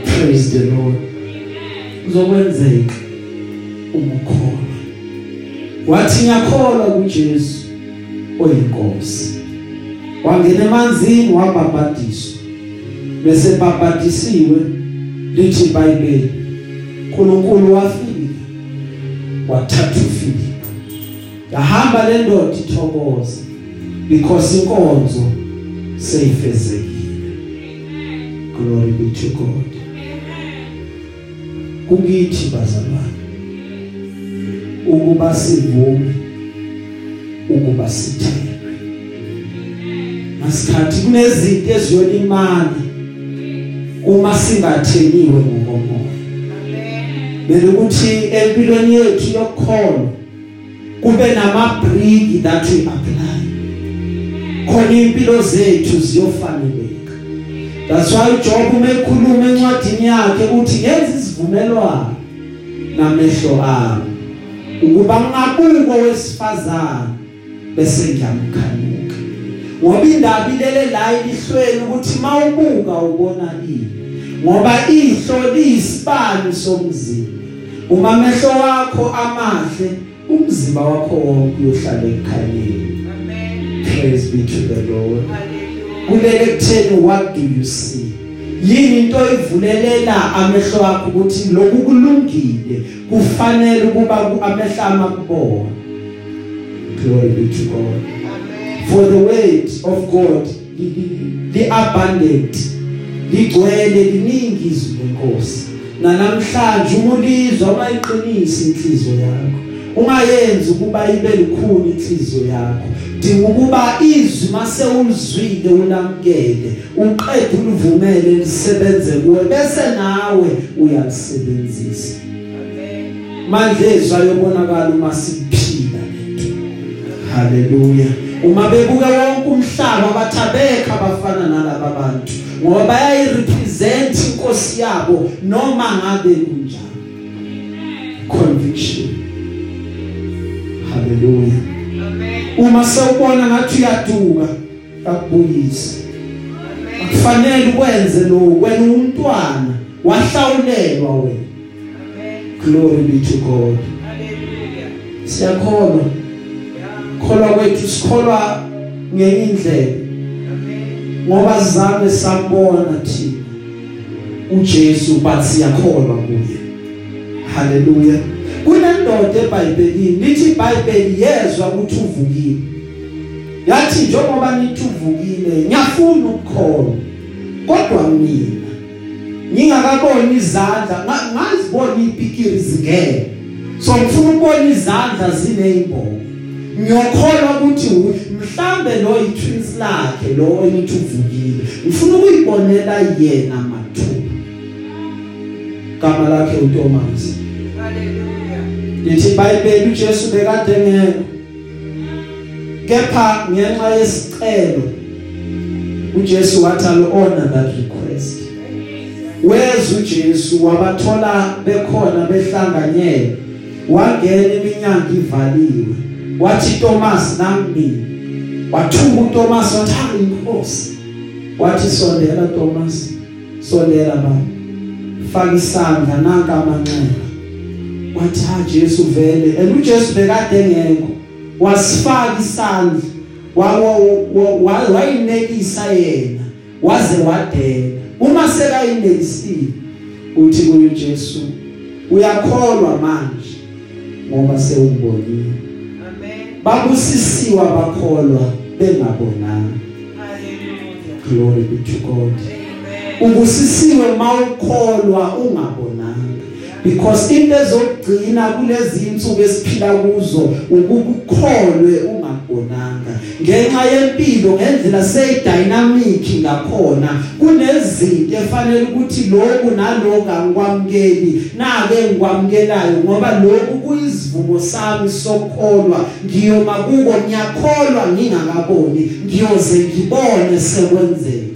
praise the lord. Kuzokwenzeka uma ukholwa wathi ngiyakholwa kuJesu oyinkosi. Wangena emanzini wabhabhadiswa bese babhadisiwe lithi iBhayibheli uNkulunkulu wafika wathatha uFilipi yahamba le ndoda ithokoza because inkonzo seyifezekile. Glory be to God. Kukithi bazalwane ukuba sivume ukuba sithembe masikhathi kunezinto eziyolimala uma singatheniwe ngokomoya. Bele ukuthi empilweni yethu yokukholwa kube namabriki that we apply. Khona impilo zethu ziyofaneleka. That's why uJob umekhuluma encwadini yakhe uthi ngenza isivumelwano namehlo ami ukuba ngabuko wesifazana bese ngiyamkhanuka. Ngoba indaba ilele la ilihlweni ukuthi mawubuka ubona ini? Ngoba ihlo liyisibani somzimba. Uma amehlo wakho amahle umzimba wakho wonke uyohlala ekhanyeni Amen. praise be to the lord. Hallelujah. kulele kutheni what do you see? Yini into ivulelela amehlo akho ukuthi lokhu kulungile? Kufanele ukuba ku- amehlo amakubona glory be to god. Amen. for the word of god li abundant ligcwele liningi izwi lenkosi. Nanamhlanje uma ulizwa umayiqinisa inhliziyo yakho. Ungayenzi ukuba ibe likhulu inhliziyo yakho. Dinga ukuba izwi mase ulizwile ulamkele uqede ulivumele lisebenze kuwe bese nawe uyalisebenzisa. Amen. manje ezwa yobonakala uma siphila. Lento haleluya. Uma bebuka wonke umhlaba bathabeka abafana nalabo bantu ngoba bayayirepresent inkosi yabo noma ngabe kunjani. Conviction. Haleluya Amen. uma sewubona ngathi uyaduka akubuyisa Amen. kufanele ukwenze lokho wena umntwana wahlawulelwa wena Amen. glory be to god Hallelujah. siyakholwa Yeah. kholwa kwethu sikholwa ngenye indlela Amen. ngoba sizame sambona thina uJesu but siyakholwa kuye haleluya kunendoda eBhayibhelini lithi iBhayibheli yezwa ukuthi uvukile. Yathi njengoba nithi uvukile ngiyafuna ukukholwa. Kodwa mina ngingakaboni izandla nga- ngazibona ipikiri zingene so ngifuna ukubona izandla zineyimbobo ngiyokholwa ukuthi mhlambe lo yi-twins lakhe lo enithi uvukile ngifuna ukuyibonela yena mathuba. Gama lakhe uThomas. Lithi iBhayibheli uJesu bekade ngeke kepha ngenxa yesicelo uJesu wathi I'll honor that request. Weza uJesu wabathola bekhona behlanganyela wangena iminyango ivaliwe. Wathi Thomas nangimi wathuka uThomas wathi inkosi wathi sondela Thomas sondela baba faka isandla nanka amanxeba. Wathi ha Jesu vele. And uJesu bekade engekho. Wasifaka isandla wayinekisa yena waze wadela. Uma sekayinekisile uthi kuyo Jesu uyakholwa manje ngoba sewubonile. Amen. babusisiwa bakholwa bengabonanga. Hallelujah. glory be to God. Amen. ubusisiwe mawukholwa ungabonanga. Because into ezogcina kulezi insuku esiphila kuzo ukukholwe ungabonanga ngenxa yempilo ngendlela seyidynamic ngakhona kunezinto efanele ukuthi lokhu nalokhu angikwamukeli nake ngikwamukelayo ngoba lokhu kuyizivumo sami sokholwa. Ngiyoma kuko ngiyakholwa ngingakaboni. Ngiyoze ngibone sekwenzeka.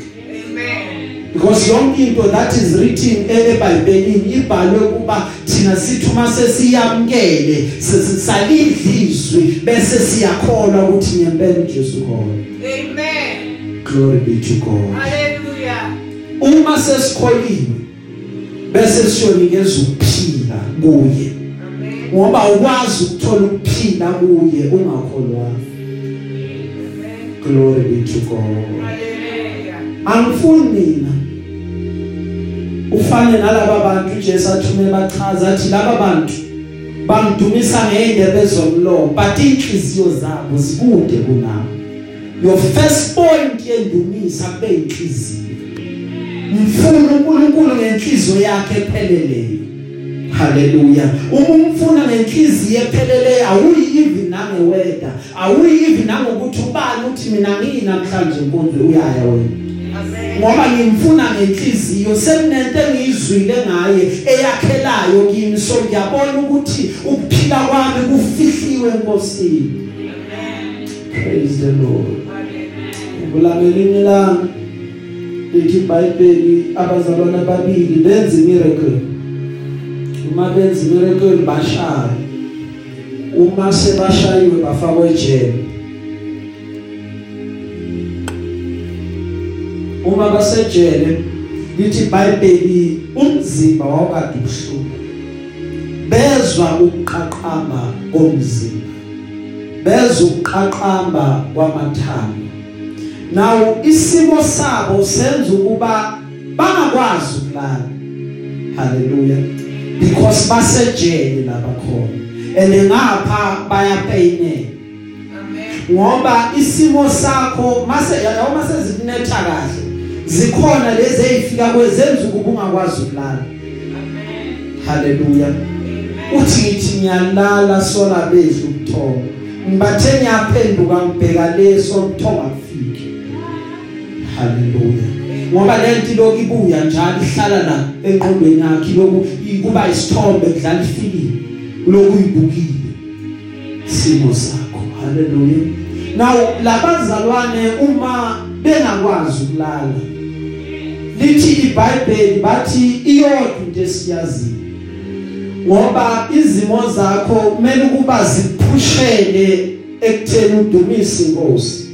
Because yonke into that is written eBhayibhelini ibhalwe kuba thina sithi uma sesiyamkele sesisalidlizwi bese siyakholwa ukuthi ngempela uJesu khona Amen. glory be to God Hallelujah. uma sesikholile bese siyonikeza ukuphila kuye Amen. ngoba ukwazi ukuthola ukuphila kuye ungakholwa Amen. glory be to God Hallelujah. angifuni mina ufane nalabo bantu uJesu athume bachaza athi laba bantu bangidumisa ngeindebe zomlomo but inhliziyo zabo zikude kunami. Your first point yendumisa kube inhliziyo mfuna uNkulunkulu ngenhliziyo yakhe epheleleyo. Haleluya uma umfuna ngenhliziyo epheleleyo awuyi even nangeweda awuyi even nangokuthi ubani uthi mina ngini namhlanje inkonzo uyaya wena? Amen. Ngoba ngimfuna ngenhliziyo sekunento engiyizwile ngaye eyakhelayo kimi. So ngiyabona ukuthi ukuphila kwami kufihliwe enkosini. Amen. praise the lord. Hallelujah. ngulamelini lami lithi iBhayibheli abazalwana ababili benza miracle uma benza miracle bashaya uma sebashayiwe bafakwa ejele. Uma basejele lithi iBhayibheli umzimba wawukade ubuhlungu bezwa ukuqaqamba komzimba bezwa ukuqaqamba kwamathambo Now isimo sabo senza ukuba bangakwazi ukulala. Hallelujah. Because basejele lapha khona. And ngapha bayapayine. Amen. Ngoba isimo sakho mase yawo mase zikunetha kahle. Zikhona lezi ezifika kwezenza ukuba ungakwazi ukulala. Amen. Hallelujah. Amen. Uthi ngithi ngiyalala sola bedlu ukuthonga. Ngibathe ngiyaphenduka ngibheka leso ukuthonga kufike. Hallelujah. Ngoba lento lokhu ibuya njalo ihlala la enqondweni yakhe lokhu kuba isithombe kudlala ifilimu. Lokhu uyibukile. Simo sakho. Hallelujah. Now labazalwane uma bengakwazi ukulala lithi iBhayibheli bathi iyodwa into esiyaziyo ngoba izimo zakho kumele ukuba ziphushele ekutheni udumise inkosi.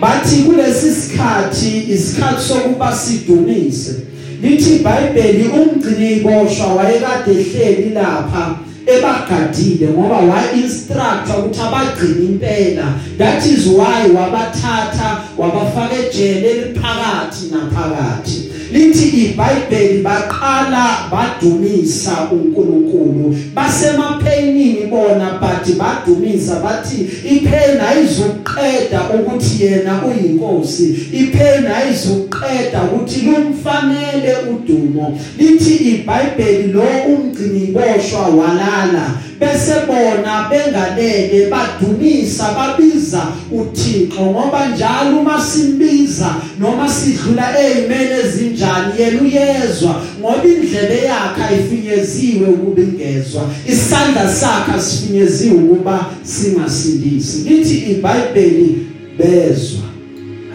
Bathi kulesi sikhathi isikhathi sokuba sidumise. Lithi iBhayibheli umgcini iboshwa wayekade ehleli lapha ebagadile ngoba wa instruct ukuthi abagcina impela. That is why wabathatha wabafaka ejele liphakathi naphakathi. Lithi iBhayibheli baqala badumisa uNkulunkulu. Basemapainini bona but badumisa bathi ipain ayizuqeda ukuthi yena uyinkosi. Ipain ayizuqeda ukuthi lumfanele udumo. Lithi iBhayibheli lo umgcini boshwa walala. Bese bona bengalele badumisa babiza uThixo ngoba njalo uma simbiza noma sidlula ezimene ezinjani yena uyezwa ngoba indlebe yakhe ayifinyeziwe ukuba ingezwa isandla sakhe asifinyeziwe ukuba singasindisi. Lithi iBhayibheli bezwa.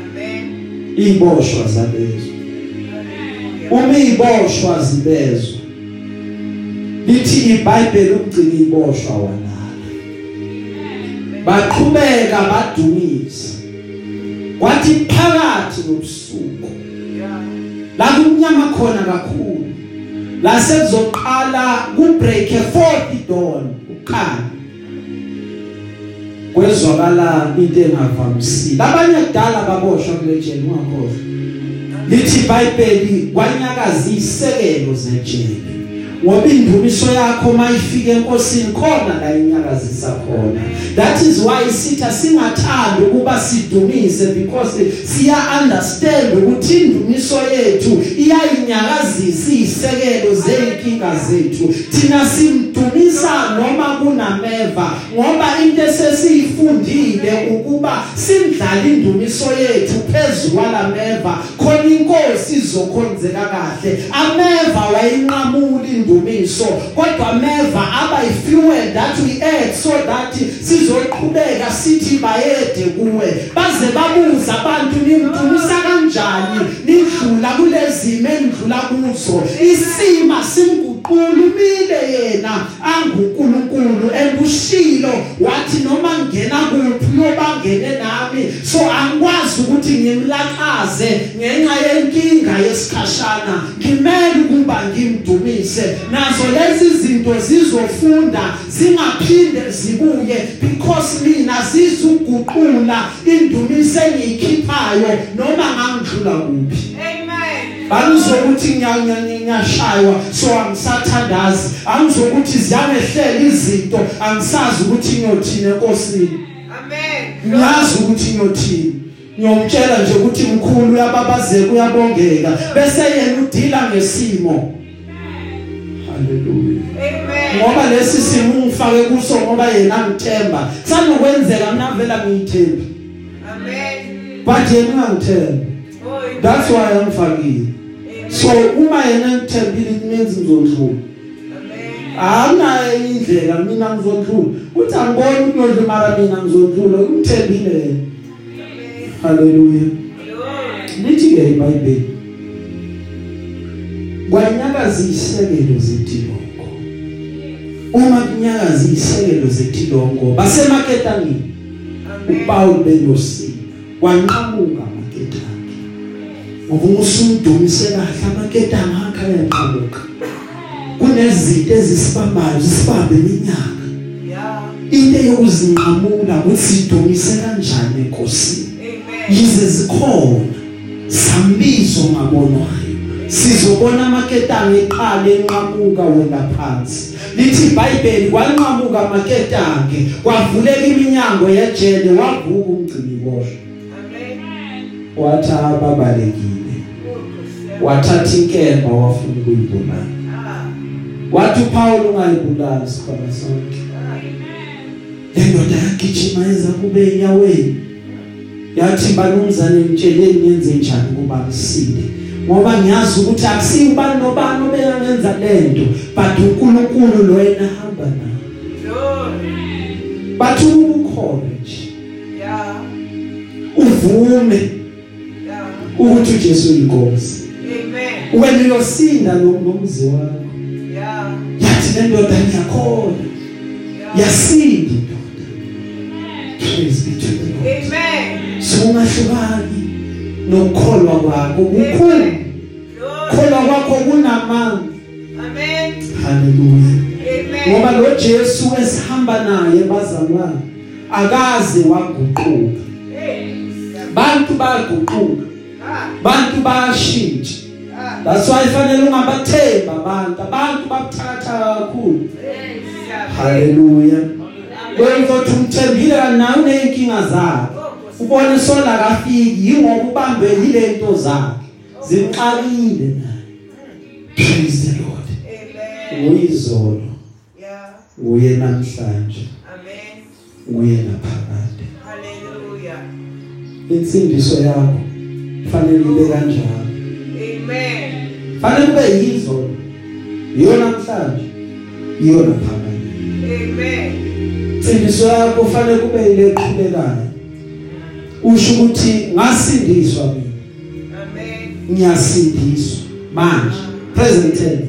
Amen. iboshwa zabezwa. Uma iboshwa zibezwa. Lithi iBhayibheli ugcina iboshwa wanala baqhubeka badumisa. Kwathi phakathi nobusuku la kumnyama khona kakhulu la sekuzoqala kubreak e4 dawn uqala. Kwezwakala into engavamisile. Abanye kudala baboshwa kule jele ungakhohlwa lithi iBhayibheli kwanyakaza isekelo zejele. Ngoba indumiso yakho mayifika enkosini khona la inyakazisa khona that is why sitha singathandi ukuba sidumise because siya understand ukuthi indumiso yethu iyayinyakazisa isekelo zeinkinga zethu. Thina simdumisa noma kunameva ngoba into esesiyifundile ukuba simdlala indumiso yethu phezulu kwalameva khona inkosi izokhonzeka kahle. Ameva wayinqamula indumiso kodwa ameva aba ifuel that we add so that sizoqhubeka sithi bayede kuwe. Baze babuza abantu nimdumisa kanjani? Nidlula kulezimo endlula kuzo. Isima simguqula umile yena anguNkulunkulu engushilo wathi noma ngena kuphi uyobangene nami so angikwazi ukuthi ngimlaqaze ngenxa yenkinga yesikhashana. Ngimele ukuba ngimdumise. Nazo lezi zinto zizofunda zingaphinde zibuye because mina zizuguqula indumise engiyikhiphayo noma ngangidlula kuphi. Amen. Angizokuthi ngiyashaywa so angisathandazi angizokuthi ziyangehlela izinto angisazi ukuthi ngiyothina enkosini Amen. ngiyazi ukuthi ngiyothina ngiyomtshela nje ukuthi mkhulu uyababazeka uyabongeka bese yena udila ngesimo haleluya Amen. ngoba lesi simo ungifake kuso ngoba yena ngithemba sanokwenzeka mina vela ngiyithembi Amen. but yena amen. that's why angifakile. So uma yena ngithembile kumenza ngizondlula Amen. akunayo indlela mina ngizondlula uthi angiboni ukuyodlula mara mina ngizondlula umthembile yena Amen. haleluya Glory. lithi ke iBhayibheli kwanyakaza isekelo zetilongo uma kunyakaza isekelo zetilongo basemaketangini Amen. uPaul benosini wanqamuka amaketanga ngoba umusumdumise kahle amaketanga akhe ayaqhamuka kunezinto ezisibambayo zisibambe iminyaka Yeah. into yokuzinqamula ukuthi sidumise kanjani enkosini Amen. yize zikhona sambizo ngabonwayo sizobona amaketanga eqala enqamuka wena phansi lithi iBhayibheli kwanqamuka amaketange kwavuleka iminyango yejele wavuka umgcini boshwa Amen. wathi ababalekile Oh, Christian. Wathatha inkemba wafuna ukuyibulala Ah. wathi uPaul ungayibulali sikhona sonke le ndoda yagijima yenza kube enyaweni yathi banumzane nitsheleni ngenze njani kuba ngisile ngoba ngiyazi ukuthi akusibani nobani obeyangenza lento but uNkulunkulu lo yena hamba naye Glory. bathi ukukhona nje Yeah. uvume Yeah. ukuthi uJesu uyinkosi Amen. wena uyosinda nomzi wakho Yeah. yathi le ndoda ngiyakhona Yeah. yasinda indoda praise be to the Lord Amen. sungahlukani nokukholwa kwakho kukhulu Glory. kholwa kwakho kunamandla Amen. haleluya ngoba Amen. lo Jesu esihamba naye bazalwane akaze waguquka Hey. bantu bayaguquka Ah. bantu bayashintsha Ah. That's why fanele ungabathemba abantu abantu babuthakatha kakhulu Hey. haleluya kwenzothi umthembile nawe uneyinkinga zakhe ubone sola kafiki yingoba ubambe yilento zakhe zimxakile naye praise the lord Amen. uyizolo Yeah. nguye namhlanje Amen. nguye naphakade Hallelujah. insindiso yakho fanele ibe kanjalo Amen. Fanele kube yizo iyo namhlanje iyo naphakade Amen. insindiso yakho fanele kube ileqhubekayo usho ukuthi ngasindiswa mina Amen. ngiyasindiswa manje present tense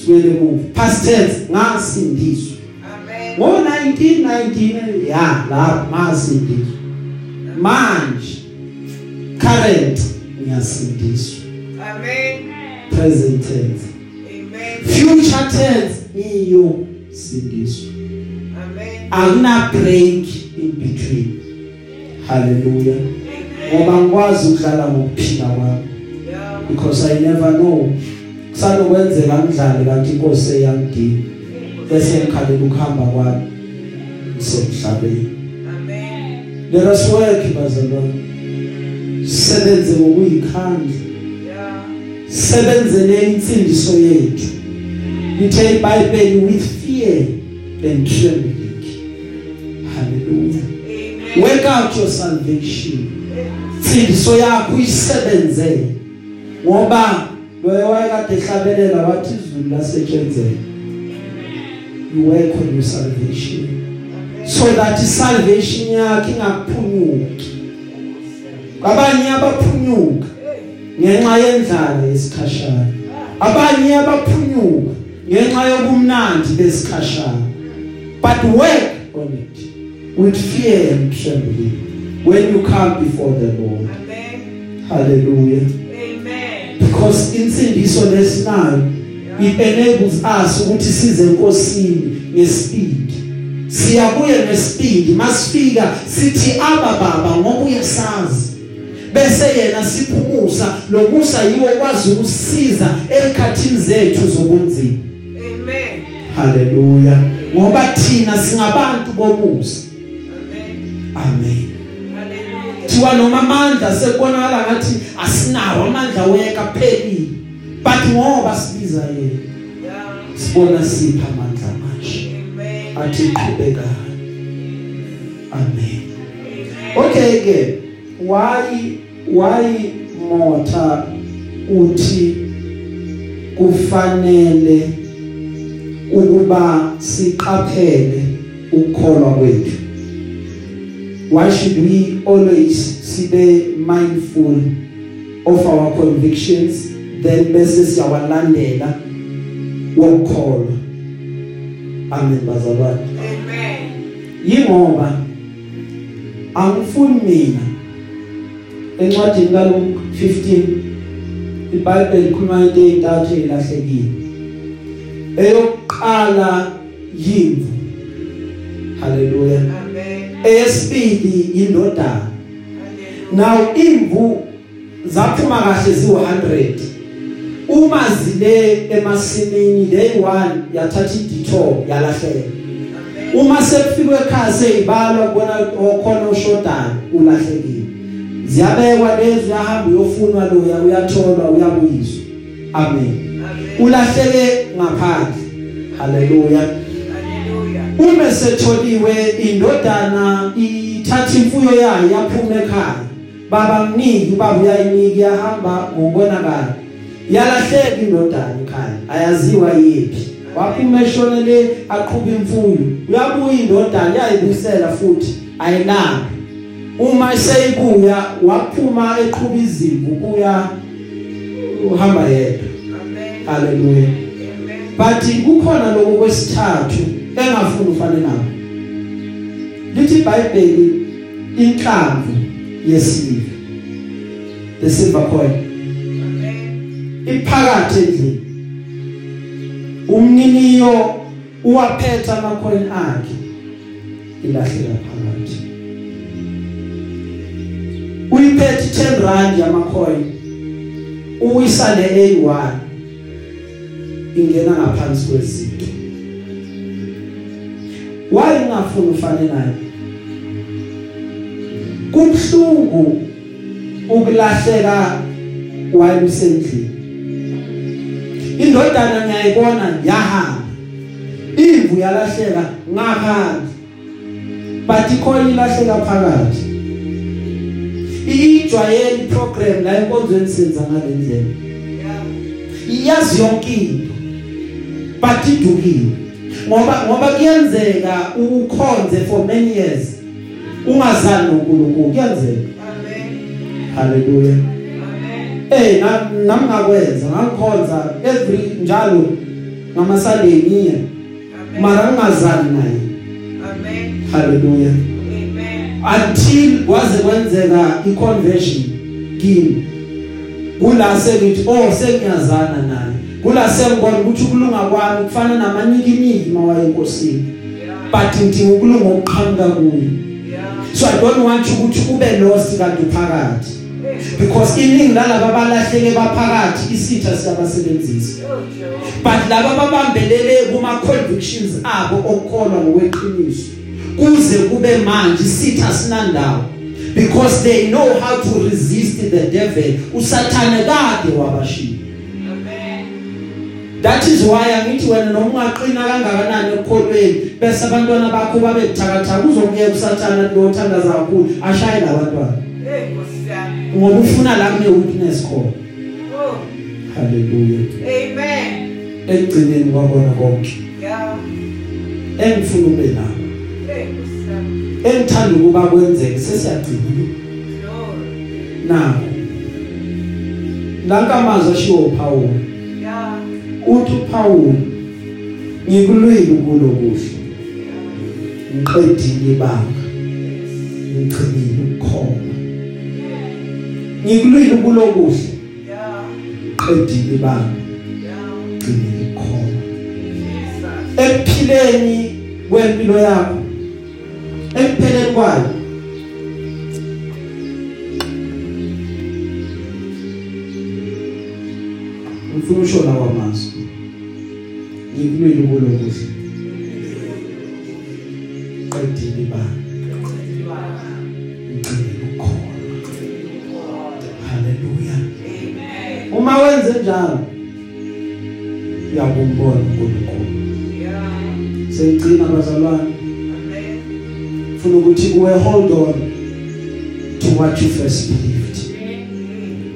sibele ku past tense ngasindiswa Amen. ngo 1919 ya la ngasindiswa manje current ngiyasindiswa Amen. present tense. Amen. future tense. Iyo sindiswa. Amen. akuna break in between. Hallelujah. Ngoba ngikwazi ukudlala ngokuphila kwami. Because i never know. Kusanokwenzeka ngidlale kanti inkosi eyangidini bese ngikhalela ukuhamba kwami. Semhlabeni Amen. let us work bazalwane. Sebenze ngokuyikhandla. Sebenzele insindiso yethu. Lithe iBhayibheli with fear and trembling. Hallelujah. Amen. work out your salvation. Insindiso yakho uyisebenzele ngoba loyo wayekade ehlabelela wathi izulu lasetshenzela you work on your salvation. So that salvation yakho ingakuphunyuki abanye abaphunyuka. Ngenxa yendlala yesikhashana. Abanye abaphunyuka ngenxa yobumnandi besikhashana. But work on it with fear and trembling when you come before the Lord. Amen. hallelujah. Amen. because insindiso lesinayo it enables us ukuthi size enkosini ngespeed. Siyabuye ngespeed. Masifika sithi aba baba ngoba uyasazi bese yena siphumusa lo musa yiwo kwazi ukusiza ekhathini zethu zobunzima. Amen. haleluya. Ngoba thina singabantu bomusa Amen. amen thiwa noma amandla sekubonakala ngathi asinawo amandla weka phelile but ngoba sibiza yena sibona sipha amandla Amen. athi qhubeka. Amen. Okay ke. Why why motha uthi kufanele ukuba siqaphele ukukholwa kwethu? Why should we always sibe mindful of our convictions then bese siyawalandela wokukholwa amen bazalwane. Amen. yingoba angifuni mina encwadini kaLuke 15 iBhayibheli ikhuluma into ezintathu ezilahlekile eyokuqala yimvu. Haleluya. Amen. eyesibili indodana now imvu zaphuma kahle zi100 uma zile emasimini day 1 yathatha idetour yalahleka. Uma sekufikwe ekhaya seyibalwa kubona okhona oshodayo ulahlekile. Ziyabekwa lezo uyahamba uyofunwa lo uyatholwa uyabuyiswa. Amen. Amen. ulahleke ngaphandle. Haleluya Hallelujah. uma setholiwe indodana ithatha imfuyo yayo yaphuma ekhaya. Baba mniki baba uyayinika yahamba ngokubonakala. Yalahleka indodana ekhaya ayaziwa yipi waphuma eshonele aqhubha imfuyo. Uyabuya indodana yayibuyisela futhi ayilaphi uma seyibuya waphuma eqhubha izimvu kuya uhamba yedwa. Amen. haleluya but kukhona lokho kwesithathu engafuni ufane nabo. Lithi iBhayibheli inhlamvu yesiliva the silver coin. Iphakathi endlini umniniyo uwaphetha amacoin akhe ilahleka phakathi. Uyiphethe 10 rand yamacoin uyisale A1 ingena ngaphansi kwezinto wayengafuni ufane naye kubhlungu ukulahleka wayemsendlini indodana ngiyayibona yahamba. Imvu yalahleka ngaphandle but icoin ilahleka phakathi. Ijwayeli program la enkonzweni senza ngalendlela Yeah. iyazi yonke into but idukile ngoba ngoba kuyenzeka ukhonze for many years ungazali noNkulunkulu kuyenzeka Amen. haleluya Amen. eh nami nami ngakwenza ngakhonza every njalo ngama Sunday ngiye Amen. mara ngazali naye Amen. haleluya Amen. Until kwaze kwenzeka iconversion kimi kula sengithi oh sengiyazana naye kula sengibona ukuthi ukulunga kwami kufana namanyikiniki mawaye enkosini Yeah. but ngidinga ukulunga okuqhamuka kuye Yeah. so i don't want ukuthi ube lost kanti uphakathi Yes. because iningi lalaba abalahleke baphakathi isitha siyabasebenzisa Oh, Jehovah. but laba babambelele kuma convictions abo okukholwa ngokweqiniso kuze kube manje isitha sinandawo because they know how to resist the devil usathane kade wabashiya Amen. that is why angithi wena noma ungaqina kangakanani ekukholweni bese abantwana bakho babe buthakathaka uzokuyeka usathana lo othandaza kakhulu ashaye labantwana Hey, Kosiyami. ngoba ufuna la kune weakness khona Oh. haleluya Amen. ekugcineni kwabona konke Yeah. engifuna ube nabo Hey, Kosiyami. Engithanda ukuba kwenzeke sesiyagcina Glory. nako lankamazwa shiwo Paul Yeah. uthi Paul ngikulwile kulokuhle Yeah. ngiqedile ibanga Yes. ngigcinile ukukhona ngikulwile kulokuhle Yeah. qedile ibanga Yeah. ngigcinile ukukhona Jesus. ekuphileni kwempilo yakho ekupheleni kwayo ngifuna ushona kwamazwi ngikulwile kulokuhle qedile ibanga ngigcinile ukukhona haleluya Amen. uma wenze njalo uyakumbona uNkulunkulu Yeah. sengcina bazalwane Amen. Ufuna ukuthi kuwe hold on to what you first believed.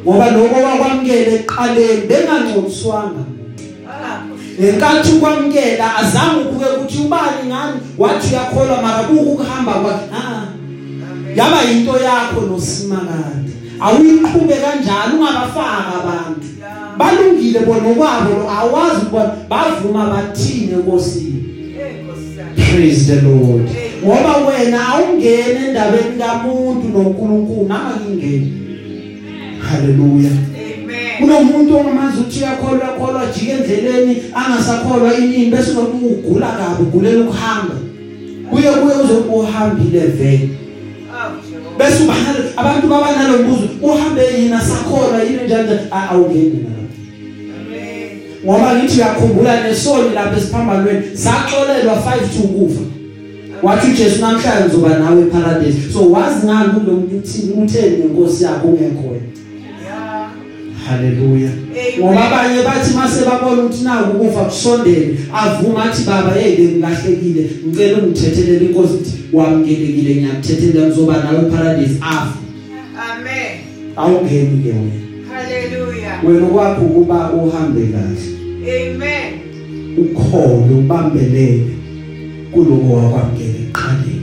Ngoba lokho wakwamkela eqaleni bengangcoliswanga. Ngenkathi ukwamkela azange ukuke ukuthi ubani ngani wathi uyakholwa mara buku ukuhamba kwakhe. Ah Amen. yaba into yakho nosimakade. Awuyiqhube kanjalo ungabafaka abantu. Balungile bona okwabo awazi ukubona bavuma Hey, Kosiyami. praise the lord. Ngoba wena awungene endabeni kamuntu noNkulunkulu nama ngingene haleluya Amen. kunomuntu ongamazi ukuthi uyakholwa kholwa jike endleleni angasakholwa inini bese unomuntu ugula kabi ugulela ukuhamba kuye kuye uzokuhambile vele Oh, Jehovah. bese ubanalo abantu babanalo mbuzo uhambe yini sakholwa yini njalo njalo. Ah, awungeni lapho Amen. ngoba ngithi uyakhumbula nesoni lapha esiphambanweni saxolelwa 5 to ukufa wathi uJesu namhlanje uzoba nawe eparadise. So wazi ngani kulo muntu uthini utheni ngenkosi yakho ungekho wena Yeah. haleluya ngoba abanye bathi mase babona ukuthi naku ukufa kusondele avuma athi baba hey bengilahlekile. Ngicela ungithethelele inkosi ukuthi wamkelekile ngiyakuthethelela ngizoba nawe eparadise. Afa Amen. awungeni ke wena. Hallelujah. wena kwakho kuba uhambe kahle. Amen. ukholo ubambelele. Kuloko wakwamkela eqaleni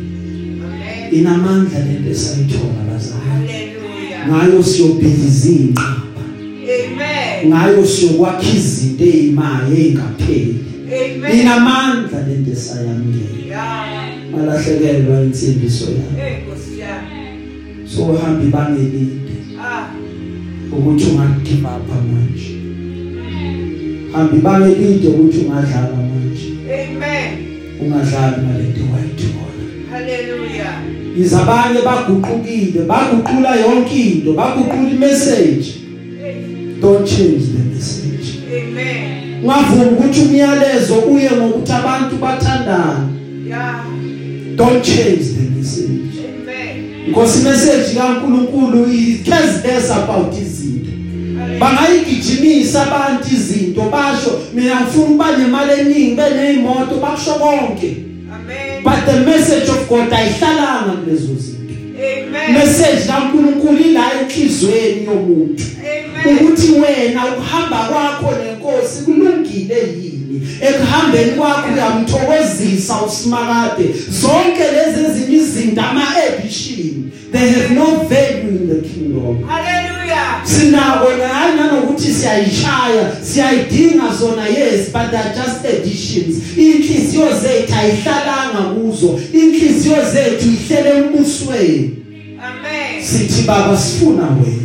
Amen. inamandla lento esayithola bazali Hallelujah. ngayo siyobhikiza inqaba Amen. ngayo siyokwakha izinto ezimaye ezingapheli Amen. inamandla lento esayamkela Yeah. malahlekelwa insindiso yakho Hey, Kosiyami. so uhamba ibangelide Ah. ukuthi ungagive up manje hamba ibangelide ukuthi ungadlala manje Amen. Ungadlali ngalento wayithola Hallelujah. izabanye baguqukile baguqula yonke into baguqula imessage don't change the message Amen. ungavumi ukuthi umyalezo uye ngokuthi abantu bathandana Yeah. don't change the message Amen. because message kaNkuluNkulu is cares less about izinto bangayigijimisa abantu izinto basho mina ngifuna ukuba nemali eningi benezimoto bakusho konke Amen. but the message of God ayihlalanga kulezo zinto Amen. message kaNkuluNkulu ila enhlizweni yomuntu Amen. ukuthi wena ukuhamba kwakho nenkosi kulungile yini ekuhambeni kwakho uyamthokozisa usimakade zonke lezi ezinye izinto ama addition they have no value in the kingdom Hallelujah. Sinako nanya nokuthi siyayishaya siyayidinga zona yes but they are just additions. Inhliziyo zethu ayihlalanga kuzo. Inhliziyo zethu ihlele embusweni. Amen. sithi baba sifuna wena.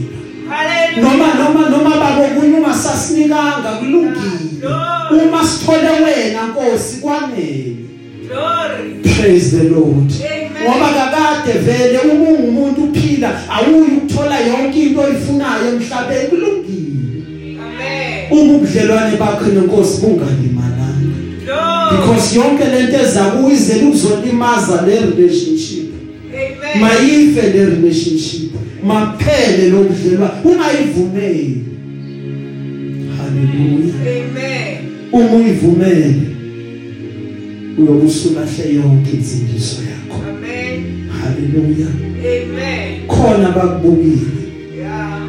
Hallelujah. noma noma noma babo kunye ungasasinikanga kulungile. Uma sithole wena Nkosi kwanele. Glory. praise the lord Amen. ngoba kakade vele uma ungumuntu uphila awuyi ukuthola yonke into oyifunayo emhlabeni kulungile Amen. uma ubudlelwane bakho nenkosi bungalimalanga Glory. because yonke lento eza kuyizela ukuzolimaza le relationship Amen. mayife le relationship maphele lo budlelwane ungayivumeli haleluya Amen. uma uyivumele uyobusulahle yonke insindiso yakho Amen. haleluya Amen. khona bakubukile Yeah.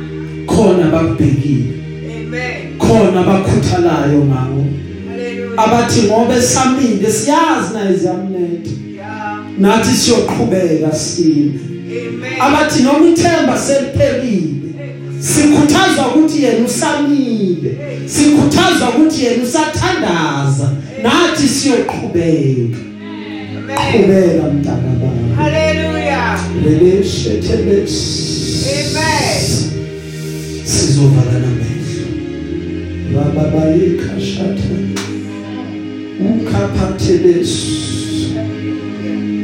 khona bakubhekile Amen. khona bakhuthalayo ngawo Hallelujah. abathi ngoba esamile siyazi naye ziyamnetha Yeah. nathi siyoqhubeka sime Amen. abathi noma ithemba seliphelile sikhuthazwa ukuthi yena usamile. Sikhuthazwa ukuthi yena usathandaza. Nathi siyoqhubeka. Amen. qhubeka mntana baba Hallelujah. leleshetheles Amen. sizovala namehlo baba bayikhashatha ukhaphatheles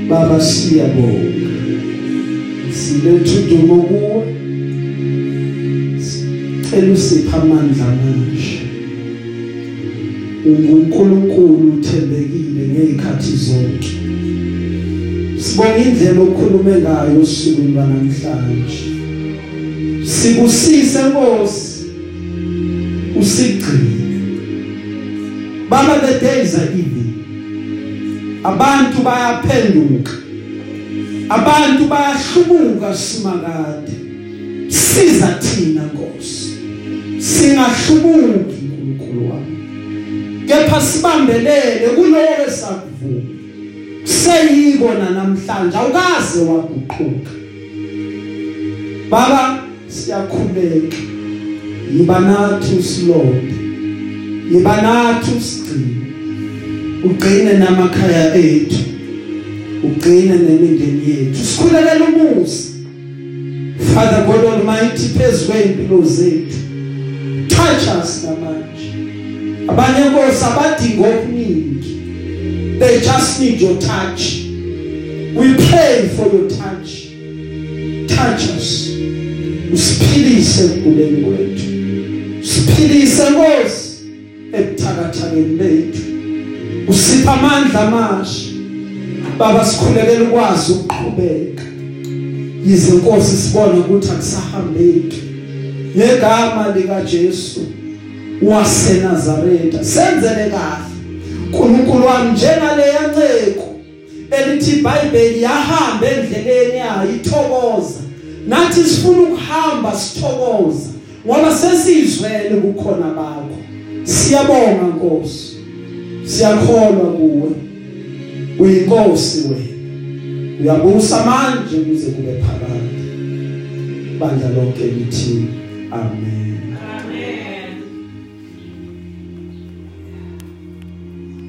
baba siyabonga. Silethu dumo kuwe. Cela usipha amandla manje. Ungunkulunkulu uthembekile ngezikhathi zonke. Sibonga indlela okhulume ngayo usuku lwanamhlanje. Sikusise Nkosi. Usigcine. Baba the days are evil abantu bayaphenduka. Abantu bayahlubuka simakade siza thina Nkosi. Singahlubuki uNkulunkulu wami. Kepha sibambelele kuloko esakuvuma seyikona namhlanje awukaze waguquka. Baba siyakhuleka. Yiba nathi usilonde yiba nathi usigcine ugcine namakhaya ethu. Ugcine nemindeni yethu. Sikhulekela umusa Father God Almighty phezwe impilo zethu. Touch us namanje abanye nkosi abadinga okuningi. They just need your touch. We pray for your touch. Touch us. Usiphilise ekuguleni kwethu siphilise Nkosi ebuthakathakeni bethu. Usipha amandla amasha baba sikhulekela ukwazi ukuqhubeka. Yize Nkosi sibona ukuthi akusahambeki ngegama lika Jesu waseNazaretha senzele kahle. uNkulunkulu wami njengale yanceko elithi iBhayibheli yahamba endleleni yayo ithokoza. Nathi sifuna ukuhamba sithokoza ngoba sesizwele kukhona bakho siyabonga Nkosi. Siyakholwa kuwe. Uyinkosi wena. Uyabusa manje kuze kube phakade. Bandla lonke lithi amen